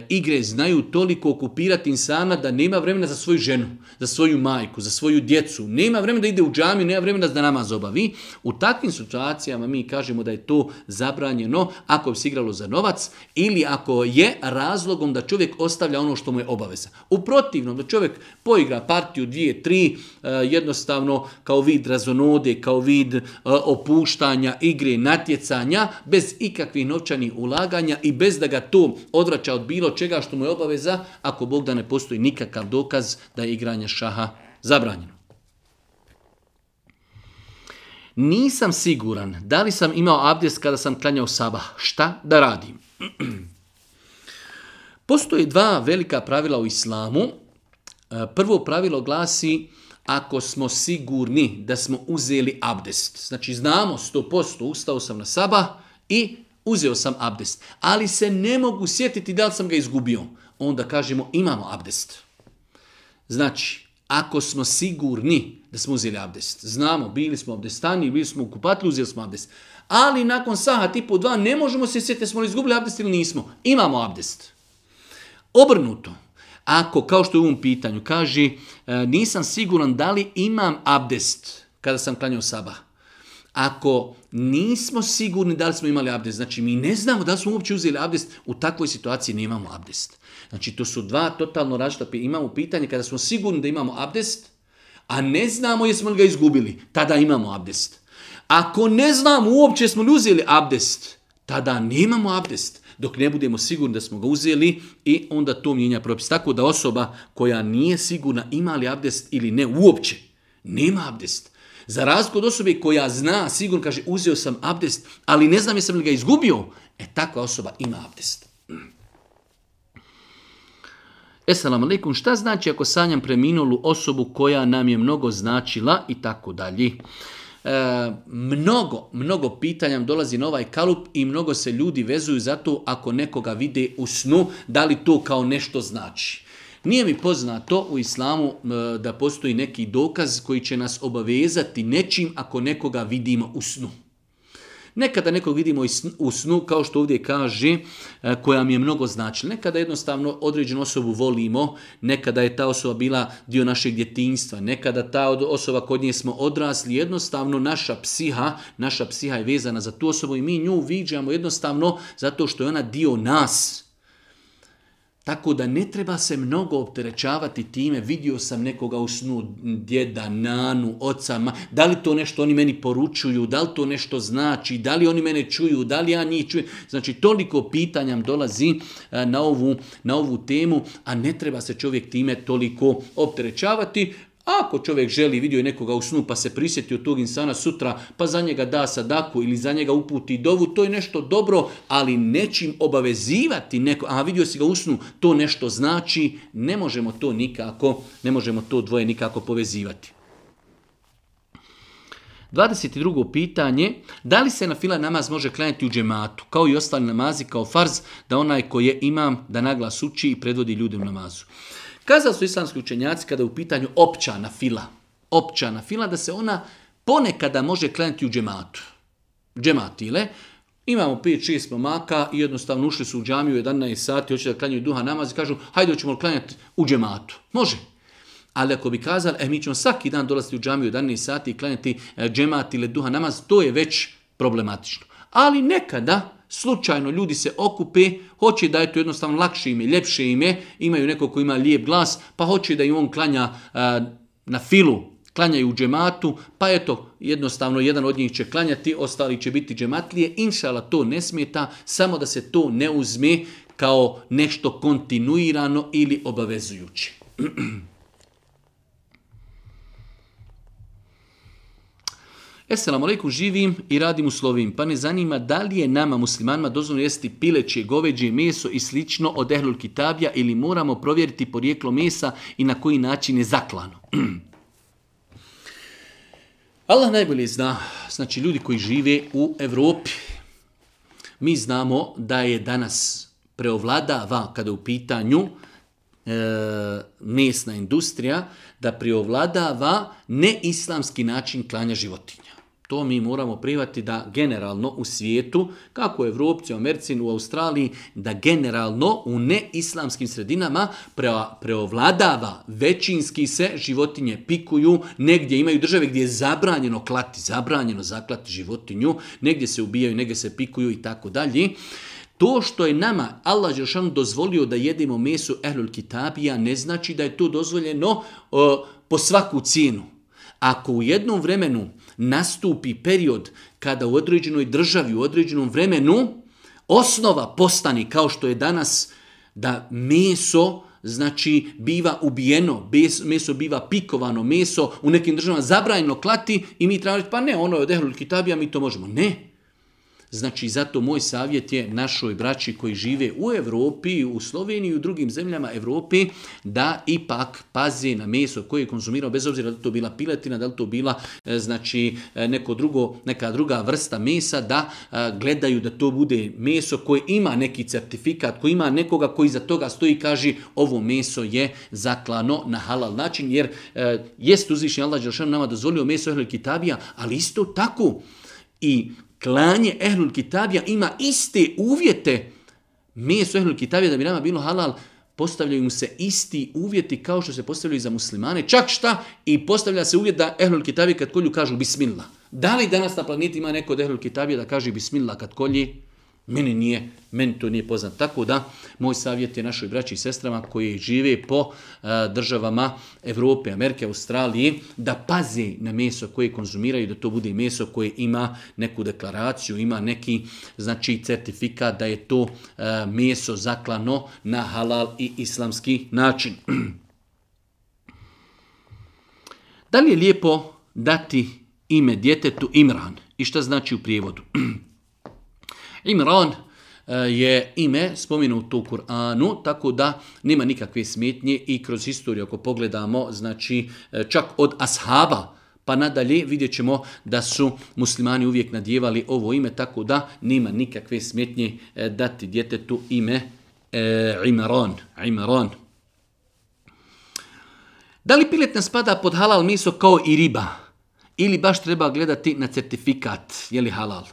igre znaju toliko okupirati insana da nema vremena za svoju ženu, za svoju majku, za svoju djecu. Nema vremena da ide u džamiju, nema vremena da namaz obavi. U takvim situacijama mi kažemo da je to za zabranjeno ako bi se igralo za novac ili ako je razlogom da čovjek ostavlja ono što mu je obaveza. U protivnom, da čovjek poigra partiju dvije, tri, e, jednostavno kao vid razonode, kao vid e, opuštanja, igre, natjecanja, bez ikakvih novčanih ulaganja i bez da ga to odvraća od bilo čega što mu je obaveza, ako Bog da ne postoji nikakav dokaz da je igranje šaha zabranjeno. Nisam siguran da li sam imao abdest kada sam klanjao sabah. Šta da radim? Postoje dva velika pravila u islamu. E, prvo pravilo glasi ako smo sigurni da smo uzeli abdest. Znači znamo 100%, ustao sam na sabah i uzeo sam abdest. Ali se ne mogu sjetiti da li sam ga izgubio. Onda kažemo imamo abdest. Znači, ako smo sigurni da smo uzeli abdest. Znamo, bili smo abdestani, bili smo u kupatlu, uzeli smo abdest. Ali nakon saha tipu 2 dva ne možemo se sjetiti smo li izgubili abdest ili nismo. Imamo abdest. Obrnuto, ako, kao što je u ovom pitanju, kaže e, nisam siguran da li imam abdest kada sam klanjao saba. Ako nismo sigurni da li smo imali abdest, znači mi ne znamo da li smo uopće uzeli abdest, u takvoj situaciji nemamo abdest. Znači to su dva totalno različita, imamo pitanje kada smo sigurni da imamo abdest, a ne znamo jesmo li ga izgubili, tada imamo abdest. Ako ne znamo uopće smo li uzeli abdest, tada nemamo abdest dok ne budemo sigurni da smo ga uzeli i onda to mijenja propis. Tako da osoba koja nije sigurna ima li abdest ili ne uopće, nema abdest. Za razliku od osobe koja zna, sigurno kaže uzeo sam abdest, ali ne znam jesam li ga izgubio, e takva osoba ima abdest. Esalam alaikum, šta znači ako sanjam preminulu osobu koja nam je mnogo značila i tako dalje? E, mnogo, mnogo pitanja dolazi na ovaj kalup i mnogo se ljudi vezuju za to ako nekoga vide u snu, da li to kao nešto znači. Nije mi poznato u islamu e, da postoji neki dokaz koji će nas obavezati nečim ako nekoga vidimo u snu. Nekada nekog vidimo u snu, kao što ovdje kaže, e, koja mi je mnogo značila. Nekada jednostavno određenu osobu volimo, nekada je ta osoba bila dio našeg djetinjstva, nekada ta osoba kod nje smo odrasli, jednostavno naša psiha, naša psiha je vezana za tu osobu i mi nju viđamo jednostavno zato što je ona dio nas. Tako da ne treba se mnogo opterećavati time, vidio sam nekoga u snu, djeda, nanu, oca, ma, da li to nešto oni meni poručuju, da li to nešto znači, da li oni mene čuju, da li ja njih čujem. Znači toliko pitanja dolazi e, na ovu, na ovu temu, a ne treba se čovjek time toliko opterećavati. Ako čovjek želi, vidio je nekoga u snu pa se prisjeti od tog insana sutra, pa za njega da sadaku ili za njega uputi dovu, to je nešto dobro, ali nečim obavezivati neko, a vidio si ga u snu, to nešto znači, ne možemo to nikako, ne možemo to dvoje nikako povezivati. 22. pitanje, da li se na fila namaz može klanjati u džematu, kao i ostali namazi, kao farz, da onaj koji je imam, da naglas uči i predvodi ljudem namazu. Kazali su islamski učenjaci kada je u pitanju opća na fila, opća na fila, da se ona ponekada može klanjati u džematu. Džematile, imamo 5-6 maka i jednostavno ušli su u džamiju u 11 sati, hoće da klanjaju duha namaz i kažu hajde hoćemo klanjati u džematu. Može. Ali ako bi kazali, e, mi ćemo svaki dan dolaziti u džamiju u 11 sati i klanjati eh, džemat ili duha namaz, to je već problematično. Ali nekada Slučajno ljudi se okupe, hoće da je to jednostavno lakše ime, ljepše ime, imaju neko ko ima lijep glas, pa hoće da im on klanja na filu, klanjaju u džematu, pa eto, jednostavno jedan od njih će klanjati, ostali će biti džematlije. Inšala to ne smeta, samo da se to ne uzme kao nešto kontinuirano ili obavezujuće. Esselamu alaikum, živim i radim u Slovim, pa ne zanima da li je nama muslimanima dozvoljeno jesti pileće, goveđe, meso i slično od ehlul kitabija ili moramo provjeriti porijeklo mesa i na koji način je zaklano. Allah najbolje zna, znači ljudi koji žive u Europi. Mi znamo da je danas preovladava kada je u pitanju e, mesna industrija, da preovladava neislamski način klanja životinja. To mi moramo privati da generalno u svijetu, kako u Evropci, u Americi, u Australiji, da generalno u neislamskim sredinama preovladava većinski se životinje pikuju, negdje imaju države gdje je zabranjeno klati, zabranjeno zaklati životinju, negdje se ubijaju, negdje se pikuju i tako dalje. To što je nama Allah Žešan dozvolio da jedemo meso Ehlul Kitabija ne znači da je to dozvoljeno po svaku cijenu. Ako u jednom vremenu nastupi period kada u određenoj državi, u određenom vremenu, osnova postani kao što je danas da meso znači biva ubijeno, meso biva pikovano, meso u nekim državama zabranjeno klati i mi reći pa ne, ono je od Ehlul Kitabija, mi to možemo. Ne, Znači, zato moj savjet je našoj braći koji žive u Europi, u Sloveniji i u drugim zemljama Europi, da ipak pazi na meso koje je konzumirao, bez obzira da to bila piletina, da li to bila e, znači, e, neko drugo, neka druga vrsta mesa, da e, gledaju da to bude meso koje ima neki certifikat, koji ima nekoga koji za toga stoji i kaže ovo meso je zaklano na halal način, jer jest uzvišnji Allah nama dozvolio meso Ehlil Kitabija, ali isto tako i klanje Ehlul Kitabija ima iste uvjete. su Ehlul Kitabija da bi nama bilo halal, postavljaju mu se isti uvjeti kao što se postavljaju za muslimane. Čak šta? I postavlja se uvjet da Ehlul Kitabija kad kolju kažu bismillah. Da li danas na planeti ima neko od Ehlul Kitabija da kaže bismillah kad kolji? Meni nije, meni to nije poznat. Tako da, moj savjet je našoj braći i sestrama koji žive po e, državama Europe, Amerike, Australije, da pazi na meso koje konzumiraju, da to bude meso koje ima neku deklaraciju, ima neki znači certifikat da je to e, meso zaklano na halal i islamski način. da li je lijepo dati ime djetetu Imran? I šta znači u prijevodu? Imran eh, je ime spomenuto u Kur'anu, tako da nema nikakve smetnje i kroz historiju ako pogledamo, znači eh, čak od ashaba pa nadalje vidjet ćemo da su muslimani uvijek nadjevali ovo ime, tako da nema nikakve smetnje eh, dati djetetu ime e, Imran. Imran. Da li piletna spada pod halal meso kao i riba? Ili baš treba gledati na certifikat, je li halal?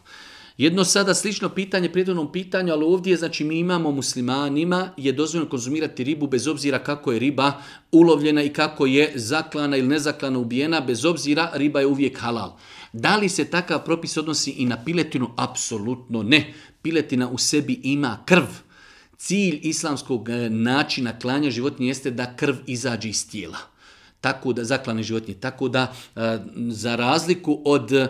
Jedno sada slično pitanje prijedodnom pitanju, ali ovdje znači mi imamo muslimanima je dozvoljeno konzumirati ribu bez obzira kako je riba ulovljena i kako je zaklana ili nezaklana ubijena, bez obzira riba je uvijek halal. Da li se takav propis odnosi i na piletinu? Apsolutno ne. Piletina u sebi ima krv. Cilj islamskog eh, načina klanja životinje jeste da krv izađe iz tijela tako da zaklane životinje, tako da eh, za razliku od eh,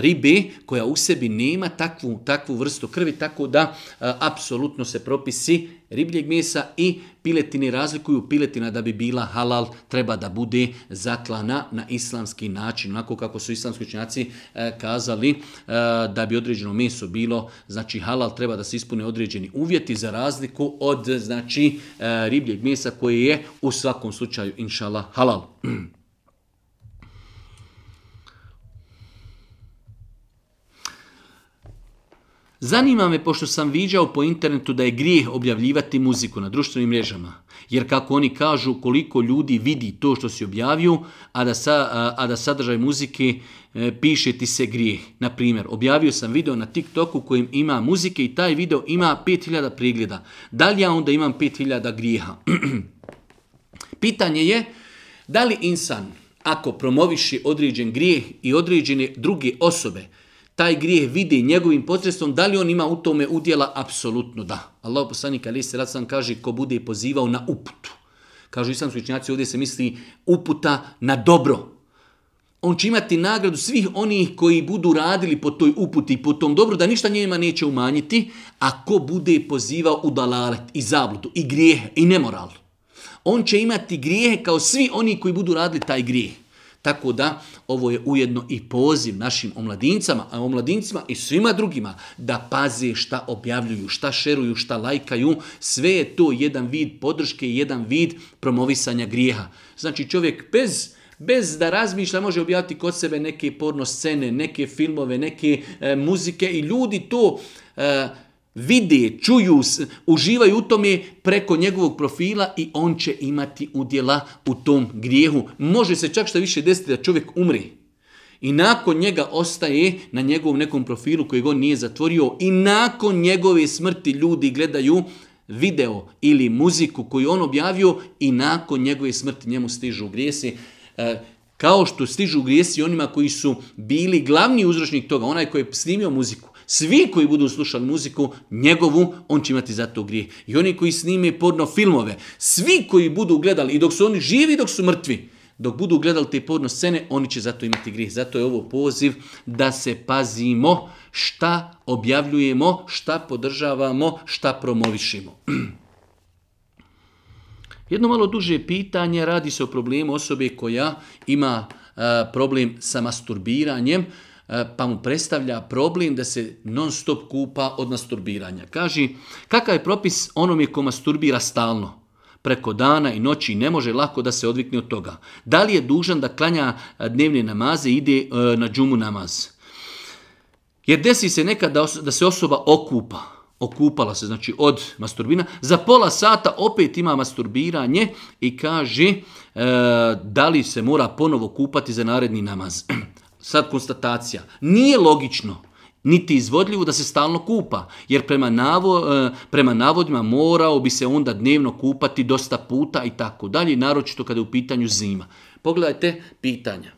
ribe koja u sebi nema takvu, takvu vrstu krvi, tako da eh, apsolutno se propisi ribljeg mesa i piletine razlikuju. Piletina da bi bila halal treba da bude zaklana na islamski način, onako kako su islamski učinjaci e, kazali e, da bi određeno meso bilo, znači halal treba da se ispune određeni uvjeti za razliku od znači e, ribljeg mesa koje je u svakom slučaju inšala halal. Zanima me, pošto sam viđao po internetu da je grijeh objavljivati muziku na društvenim mrežama, jer kako oni kažu koliko ljudi vidi to što si objavio, a da, sa, a da sadržaj muzike e, piše ti se grijeh. Na objavio sam video na TikToku kojim ima muzike i taj video ima 5000 pregleda. Da li ja onda imam 5000 grijeha? Pitanje je, da li insan ako promoviši određen grijeh i određene druge osobe, taj grijeh vidi njegovim potresom, da li on ima u tome udjela? Apsolutno da. Allah poslanik Ali se sam kaže ko bude pozivao na uputu. Kažu islamski učinjaci, ovdje se misli uputa na dobro. On će imati nagradu svih onih koji budu radili po toj uputi i po tom dobru, da ništa njima neće umanjiti, a ko bude pozivao u dalalet i zabludu i grijehe i nemoral. On će imati grijehe kao svi oni koji budu radili taj grijeh. Tako da ovo je ujedno i poziv našim omladincama, a omladincima i svima drugima da paze šta objavljuju, šta šeruju, šta lajkaju. Sve je to jedan vid podrške i jedan vid promovisanja grijeha. Znači čovjek bez bez da razmišlja može objaviti kod sebe neke porno scene, neke filmove, neke e, muzike i ljudi to e, vide, čuju, uživaju u tome preko njegovog profila i on će imati udjela u tom grijehu. Može se čak što više desiti da čovjek umri. I nakon njega ostaje na njegovom nekom profilu koji on nije zatvorio i nakon njegove smrti ljudi gledaju video ili muziku koju on objavio i nakon njegove smrti njemu stižu grijesi. E, kao što stižu grijesi onima koji su bili glavni uzročnik toga, onaj koji je snimio muziku, svi koji budu slušali muziku njegovu, on će imati za to grijeh. I oni koji snime porno filmove, svi koji budu gledali i dok su oni živi dok su mrtvi, dok budu gledali te porno scene, oni će zato imati grijeh. Zato je ovo poziv da se pazimo šta objavljujemo, šta podržavamo, šta promovišimo. Jedno malo duže pitanje, radi se o problemu osobe koja ima problem sa masturbiranjem. E, pa mu predstavlja problem da se non stop kupa od masturbiranja. Kaže, kakav je propis onome ko masturbira stalno? preko dana i noći ne može lako da se odvikne od toga. Da li je dužan da klanja e, dnevne namaze i ide e, na džumu namaz? Jer desi se nekad da, se osoba okupa, okupala se znači od masturbina, za pola sata opet ima masturbiranje i kaže da li se mora ponovo kupati za naredni namaz. sad konstatacija, nije logično niti izvodljivo da se stalno kupa, jer prema, navo, e, prema navodima morao bi se onda dnevno kupati dosta puta i tako dalje, naročito kada je u pitanju zima. Pogledajte pitanja.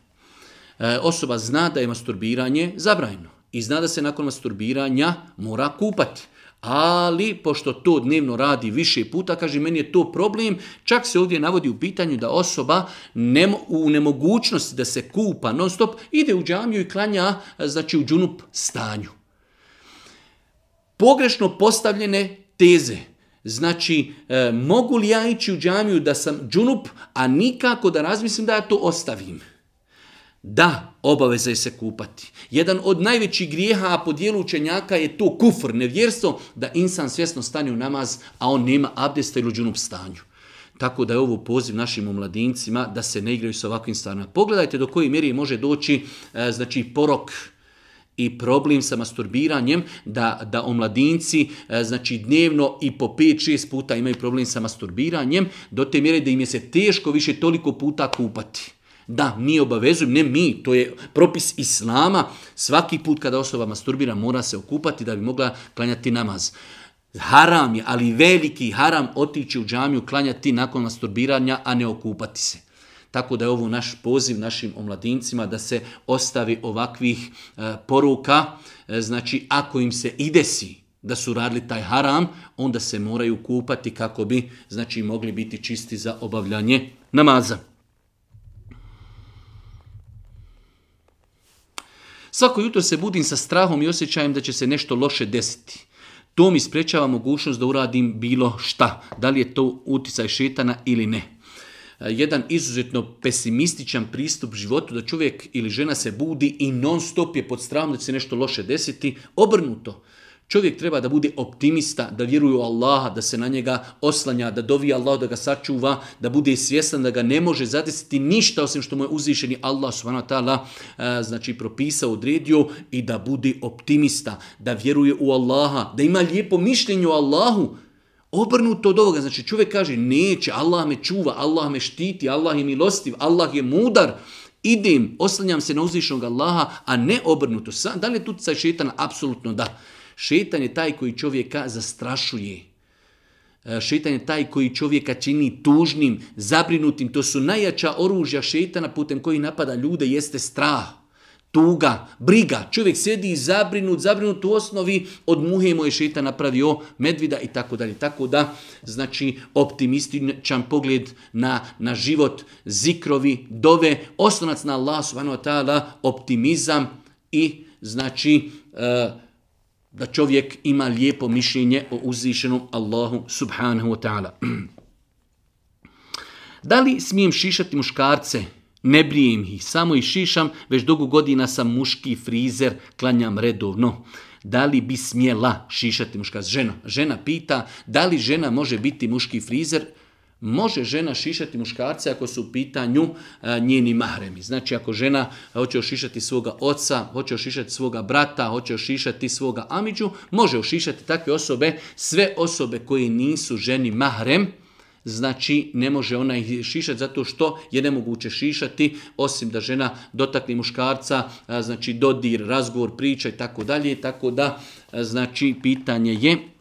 E, osoba zna da je masturbiranje zabrajno i zna da se nakon masturbiranja mora kupati ali pošto to dnevno radi više puta, kaže meni je to problem, čak se ovdje navodi u pitanju da osoba nemo, u nemogućnosti da se kupa non stop, ide u džamiju i klanja znači u džunup stanju. Pogrešno postavljene teze. Znači, e, mogu li ja ići u džamiju da sam džunup, a nikako da razmislim da ja to ostavim. Da, obaveza je se kupati. Jedan od najvećih grijeha, po dijelu učenjaka je to kufr, nevjerstvo, da insan svjesno stane u namaz, a on nema abdesta ili u stanju. Tako da je ovo poziv našim omladincima da se ne igraju sa ovakvim stvarima. Pogledajte do koje mjeri može doći e, znači, porok i problem sa masturbiranjem da, da omladinci e, znači dnevno i po 5-6 puta imaju problem sa masturbiranjem do te mjere da im je se teško više toliko puta kupati. Da, mi obavezujemo, ne mi, to je propis islama. Svaki put kada osoba masturbira mora se okupati da bi mogla klanjati namaz. Haram je, ali veliki haram otići u džamiju, klanjati nakon masturbiranja, a ne okupati se. Tako da je ovo naš poziv našim omladincima da se ostavi ovakvih e, poruka. E, znači, ako im se ide si da su radili taj haram, onda se moraju kupati kako bi znači mogli biti čisti za obavljanje namaza. Svako jutro se budim sa strahom i osjećajem da će se nešto loše desiti. To mi sprečava mogućnost da uradim bilo šta, da li je to uticaj šetana ili ne. E, jedan izuzetno pesimističan pristup životu da čovjek ili žena se budi i non stop je pod strahom da će se nešto loše desiti. Obrnuto, Čovjek treba da bude optimista, da vjeruje u Allaha, da se na njega oslanja, da dovi Allah da ga sačuva, da bude svjestan da ga ne može zadesiti ništa osim što mu je uzvišeni Allah subhanahu e, znači propisao, odredio i da bude optimista, da vjeruje u Allaha, da ima lijepo mišljenje o Allahu, Obrnuto od ovoga, znači čovjek kaže neće, Allah me čuva, Allah me štiti, Allah je milostiv, Allah je mudar, idem, oslanjam se na uzvišnog Allaha, a ne obrnuto. Da li je tu taj šetan? Apsolutno da. Šetan je taj koji čovjeka zastrašuje. E, šetan je taj koji čovjeka čini tužnim, zabrinutim. To su najjača oružja šetana putem koji napada ljude jeste strah, tuga, briga. Čovjek sjedi zabrinut, zabrinut u osnovi od muhe mu je šeta napravio medvida i tako dalje. Tako da, znači, optimističan pogled na, na život, zikrovi, dove, osnovac na Allah subhanu wa optimizam i znači, e, da čovjek ima lijepo mišljenje o uzvišenom Allahu subhanahu wa ta'ala. Da li smijem šišati muškarce? Ne brijem ih, samo ih šišam, već dugo godina sam muški frizer, klanjam redovno. Da li bi smjela šišati muškarce? Žena, žena pita da li žena može biti muški frizer? Može žena šišati muškarce ako su u pitanju e, njeni mahremi. Znači ako žena hoće ošišati svoga oca, hoće ošišati svoga brata, hoće ošišati svoga amiđu, može ošišati takve osobe, sve osobe koje nisu ženi mahrem, znači ne može ona ih šišati zato što je nemoguće šišati osim da žena dotakne muškarca, e, znači dodir, razgovor, priča i tako dalje, tako da e, znači pitanje je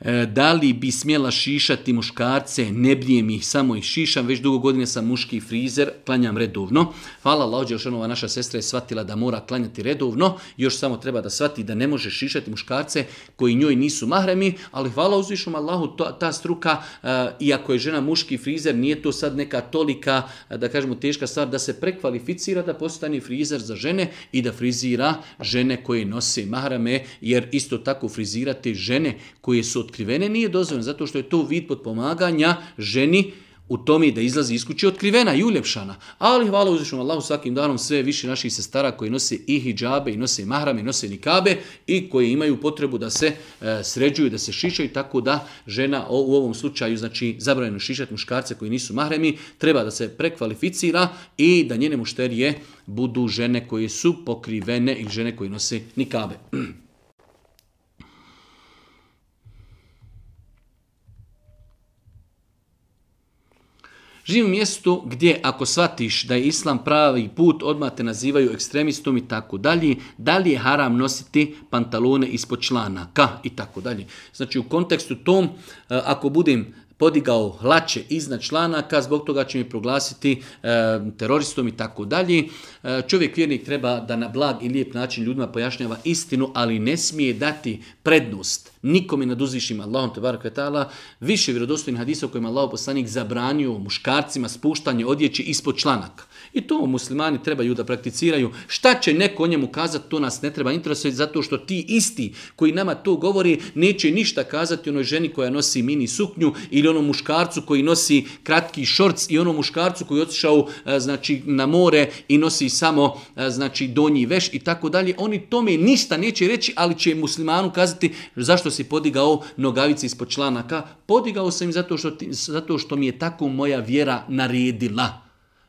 E, da li bi smjela šišati muškarce, ne brijem ih, samo ih šišam, već dugo godine sam muški frizer, klanjam redovno. Hvala Laođe Jošanova, naša sestra je shvatila da mora klanjati redovno, još samo treba da shvati da ne može šišati muškarce koji njoj nisu mahremi, ali hvala uzvišom Allahu, ta struka, e, iako je žena muški frizer, nije to sad neka tolika, da kažemo, teška stvar, da se prekvalificira, da postane frizer za žene i da frizira žene koje nose mahrame, jer isto tako frizirate žene koje su otkrivene nije dozvoljeno, zato što je to vid potpomaganja ženi u tome da izlazi iz kuće otkrivena i uljepšana. Ali hvala uzvišnjom Allahu svakim danom sve više naših sestara koji nose i hijabe, i nose mahrame, i nose nikabe i koji imaju potrebu da se e, sređuju, da se šišaju, tako da žena o, u ovom slučaju, znači zabranjeno šišati muškarce koji nisu mahremi, treba da se prekvalificira i da njene mušterije budu žene koje su pokrivene ili žene koje nose nikabe. Živim u mjestu gdje ako shvatiš da je islam pravi put, odmah te nazivaju ekstremistom i tako dalje. Da li je haram nositi pantalone ispod članaka i tako dalje. Znači u kontekstu tom, e, ako budem podigao hlače iznad članaka, zbog toga će mi proglasiti e, teroristom i tako dalje. E, čovjek vjernik treba da na blag i lijep način ljudima pojašnjava istinu, ali ne smije dati prednost nikome nad uzvišim Allahom te barak vetala, više vjerodostojnih hadisa u kojima Allah poslanik zabranio muškarcima spuštanje odjeće ispod članaka. I to muslimani trebaju da prakticiraju. Šta će neko o njemu kazati, to nas ne treba interesovati, zato što ti isti koji nama to govori neće ništa kazati onoj ženi koja nosi mini suknju ili onom muškarcu koji nosi kratki šorc i onom muškarcu koji je otišao e, znači, na more i nosi samo e, znači, donji veš i tako dalje. Oni tome ništa neće reći, ali će muslimanu kazati zašto si podigao nogavice ispod članaka. Podigao sam im zato što, zato što mi je tako moja vjera naredila.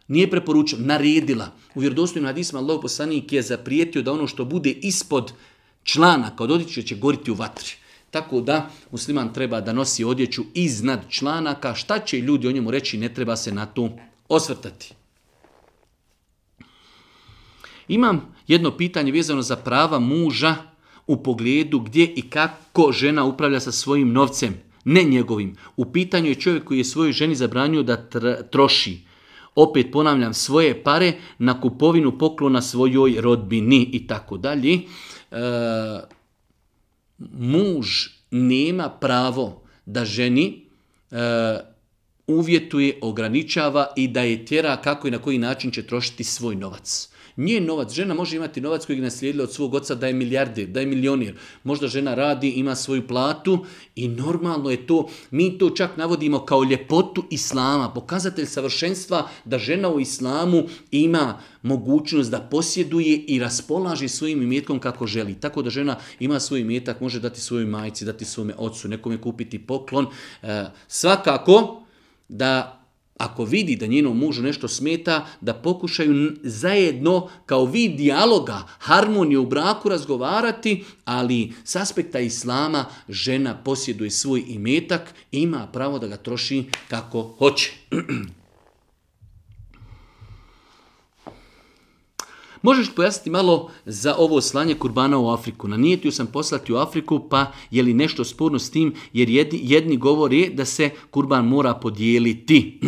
Nije preporučila, naredila. U vjerodostojnim hadisima Allah poslanik je zaprijetio da ono što bude ispod člana kao odjeće će goriti u vatri. Tako da musliman treba da nosi odjeću iznad članaka. Šta će ljudi o njemu reći, ne treba se na to osvrtati. Imam jedno pitanje vezano za prava muža u pogledu gdje i kako žena upravlja sa svojim novcem, ne njegovim. U pitanju je čovjek koji je svojoj ženi zabranio da troši opet ponavljam, svoje pare na kupovinu poklona svojoj rodbini i tako dalje. E, muž nema pravo da ženi e, uvjetuje, ograničava i da je tjera kako i na koji način će trošiti svoj novac. Njen novac, žena može imati novac kojeg je naslijedila od svog oca da je milijarder, da je milionir. Možda žena radi, ima svoju platu i normalno je to, mi to čak navodimo kao ljepotu islama, pokazatelj savršenstva da žena u islamu ima mogućnost da posjeduje i raspolaže svojim imetkom kako želi. Tako da žena ima svoj imetak, može dati svojoj majici, dati svome ocu, nekome kupiti poklon. E, svakako da ako vidi da njenom mužu nešto smeta, da pokušaju zajedno kao vid dijaloga, harmonije u braku razgovarati, ali s aspekta islama žena posjeduje svoj imetak i ima pravo da ga troši kako hoće. Možeš pojasniti malo za ovo slanje kurbana u Afriku? Na Nanijetio sam poslati u Afriku, pa je li nešto sporno s tim? Jer jedni, jedni da se kurban mora podijeliti.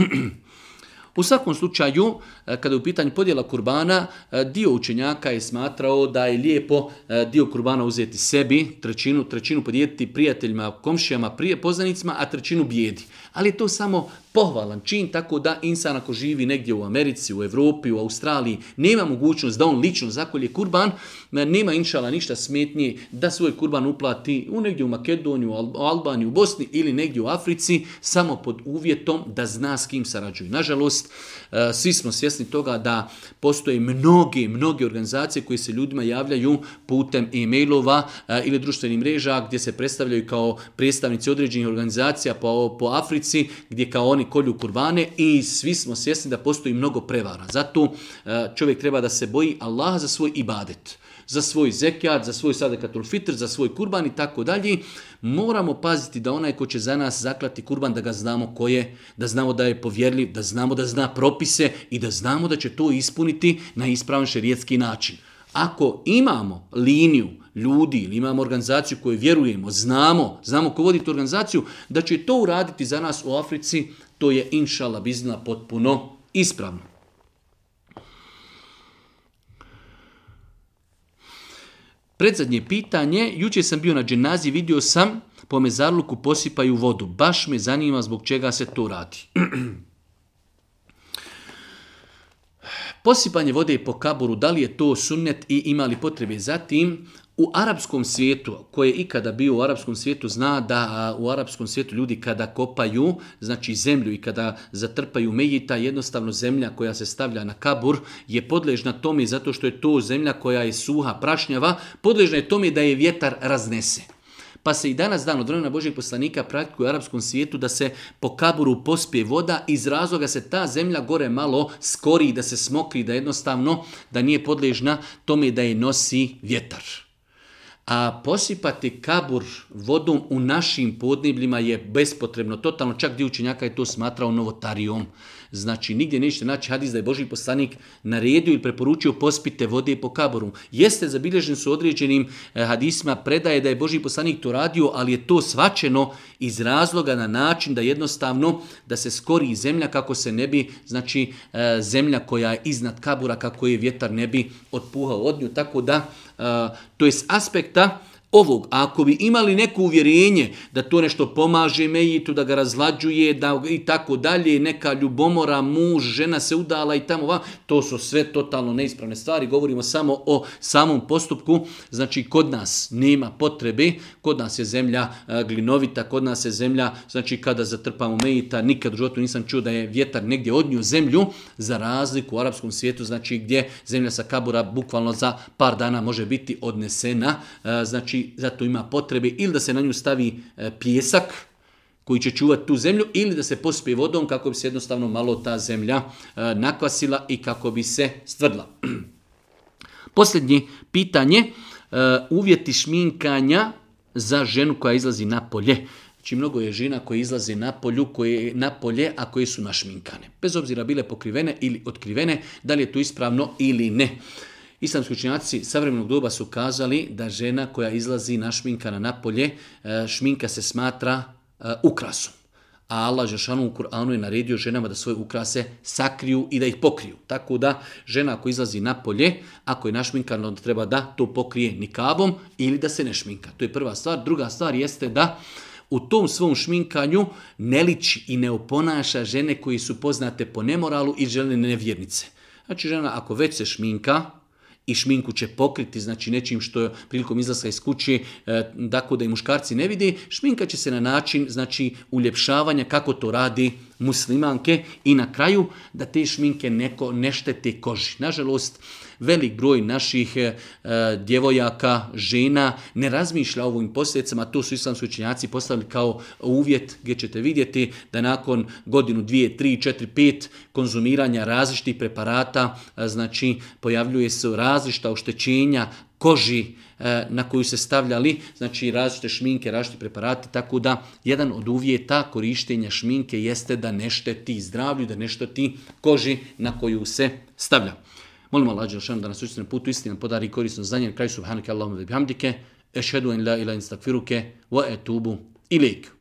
u svakom slučaju, E, kada je u pitanju podjela kurbana, e, dio učenjaka je smatrao da je lijepo e, dio kurbana uzeti sebi, trećinu, trećinu podijeliti prijateljima, komšijama, prije poznanicima, a trećinu bijedi. Ali je to samo pohvalan čin, tako da insan ako živi negdje u Americi, u Europi, u Australiji, nema mogućnost da on lično zakolje kurban, nema inšala ništa smetnije da svoj kurban uplati u negdje u Makedoniju, u Albaniju, u Bosni ili negdje u Africi, samo pod uvjetom da zna s kim sarađuje. Nažalost, svi smo svjesni toga da postoje mnoge, mnoge organizacije koje se ljudima javljaju putem e-mailova e, ili društvenih mreža gdje se predstavljaju kao predstavnici određenih organizacija po, po Africi gdje kao oni kolju kurvane i svi smo svjesni da postoji mnogo prevara. Zato e, čovjek treba da se boji Allaha za svoj ibadet za svoj zekijat, za svoj sadekatul fitr, za svoj kurban i tako dalje. Moramo paziti da onaj ko će za nas zaklati kurban, da ga znamo ko je, da znamo da je povjerljiv, da znamo da zna propise i da znamo da će to ispuniti na ispravan šerijetski način. Ako imamo liniju ljudi ili imamo organizaciju koju vjerujemo, znamo, znamo ko vodi tu organizaciju, da će to uraditi za nas u Africi, to je inšala bizna potpuno ispravno. Predzadnje pitanje, jučer sam bio na dženazi, vidio sam po mezarluku posipaju vodu. Baš me zanima zbog čega se to radi. Posipanje vode po kaburu, da li je to sunnet i imali potrebe za tim? U arapskom svijetu, koji je ikada bio u arapskom svijetu, zna da u arapskom svijetu ljudi kada kopaju, znači zemlju i kada zatrpaju mejita, jednostavno zemlja koja se stavlja na kabur je podležna tome zato što je to zemlja koja je suha, prašnjava, podležna je tome da je vjetar raznese. Pa se i danas dan od vremena Božeg poslanika praktikuje u arapskom svijetu da se po kaburu pospije voda iz razloga se ta zemlja gore malo skori, da se smokri, da jednostavno da nije podležna tome da je nosi vjetar. A posipati kabur vodom u našim podnebljima je bespotrebno, totalno, čak dio učenjaka je to smatrao novotarijom. Znači, nigdje nećete naći hadis da je Boži poslanik naredio ili preporučio pospite vode po kaboru. Jeste, zabilježen su određenim eh, hadisma predaje da je Boži poslanik to radio, ali je to svačeno iz razloga na način da jednostavno da se skori zemlja kako se ne bi, znači, eh, zemlja koja je iznad kabura kako je vjetar ne bi otpuhao od nju. Tako da, eh, to je s aspekta ovog, ako bi imali neko uvjerenje da to nešto pomaže Mejitu, da ga razlađuje da, i tako dalje, neka ljubomora, muž, žena se udala i tamo to su sve totalno neispravne stvari, govorimo samo o samom postupku, znači kod nas nema potrebe, kod nas je zemlja e, glinovita, kod nas je zemlja, znači kada zatrpamo Mejita, nikad u životu nisam čuo da je vjetar negdje odnio zemlju, za razliku u arapskom svijetu, znači gdje zemlja sa kabura bukvalno za par dana može biti odnesena, e, znači zato ima potrebe ili da se na nju stavi e, pjesak koji će čuvati tu zemlju ili da se pospije vodom kako bi se jednostavno malo ta zemlja e, nakvasila i kako bi se stvrdla. Posljednje pitanje, e, uvjeti šminkanja za ženu koja izlazi na polje. Znači mnogo je žena koje izlaze na, polju, koje, na polje, a koje su našminkane. Bez obzira bile pokrivene ili otkrivene, da li je to ispravno ili ne. Islamski učinjaci savremenog doba su kazali da žena koja izlazi na napolje, e, šminka se smatra e, ukrasom. A Allah Žešanu u Kur'anu je naredio ženama da svoje ukrase sakriju i da ih pokriju. Tako da žena ako izlazi napolje, ako je našminkana, onda treba da to pokrije nikabom ili da se ne šminka. To je prva stvar. Druga stvar jeste da u tom svom šminkanju ne liči i ne oponaša žene koji su poznate po nemoralu i žene nevjernice. Znači žena ako već se šminka, i šminku će pokriti, znači nečim što je prilikom izlaska iz kuće, e, tako da i muškarci ne vidi, šminka će se na način, znači, uljepšavanja kako to radi muslimanke i na kraju da te šminke neko ne štete koži. Nažalost, velik broj naših e, djevojaka, žena ne razmišlja o ovim posljedicama. To su islamski učenjaci postavili kao uvjet gdje ćete vidjeti da nakon godinu, dvije, tri, četiri, pet konzumiranja različitih preparata, e, znači pojavljuje se različita oštećenja koži e, na koju se stavljali, znači različite šminke, različiti preparati, tako da jedan od uvjeta korištenja šminke jeste da ne šteti zdravlju, da ne šteti koži na koju se stavlja. Molim Allah Đelšanu da nas učinu putu istinom podari korisno znanje na kraju subhanike Allahumma ve bihamdike, ešhedu en la ila instakfiruke, wa etubu ilik.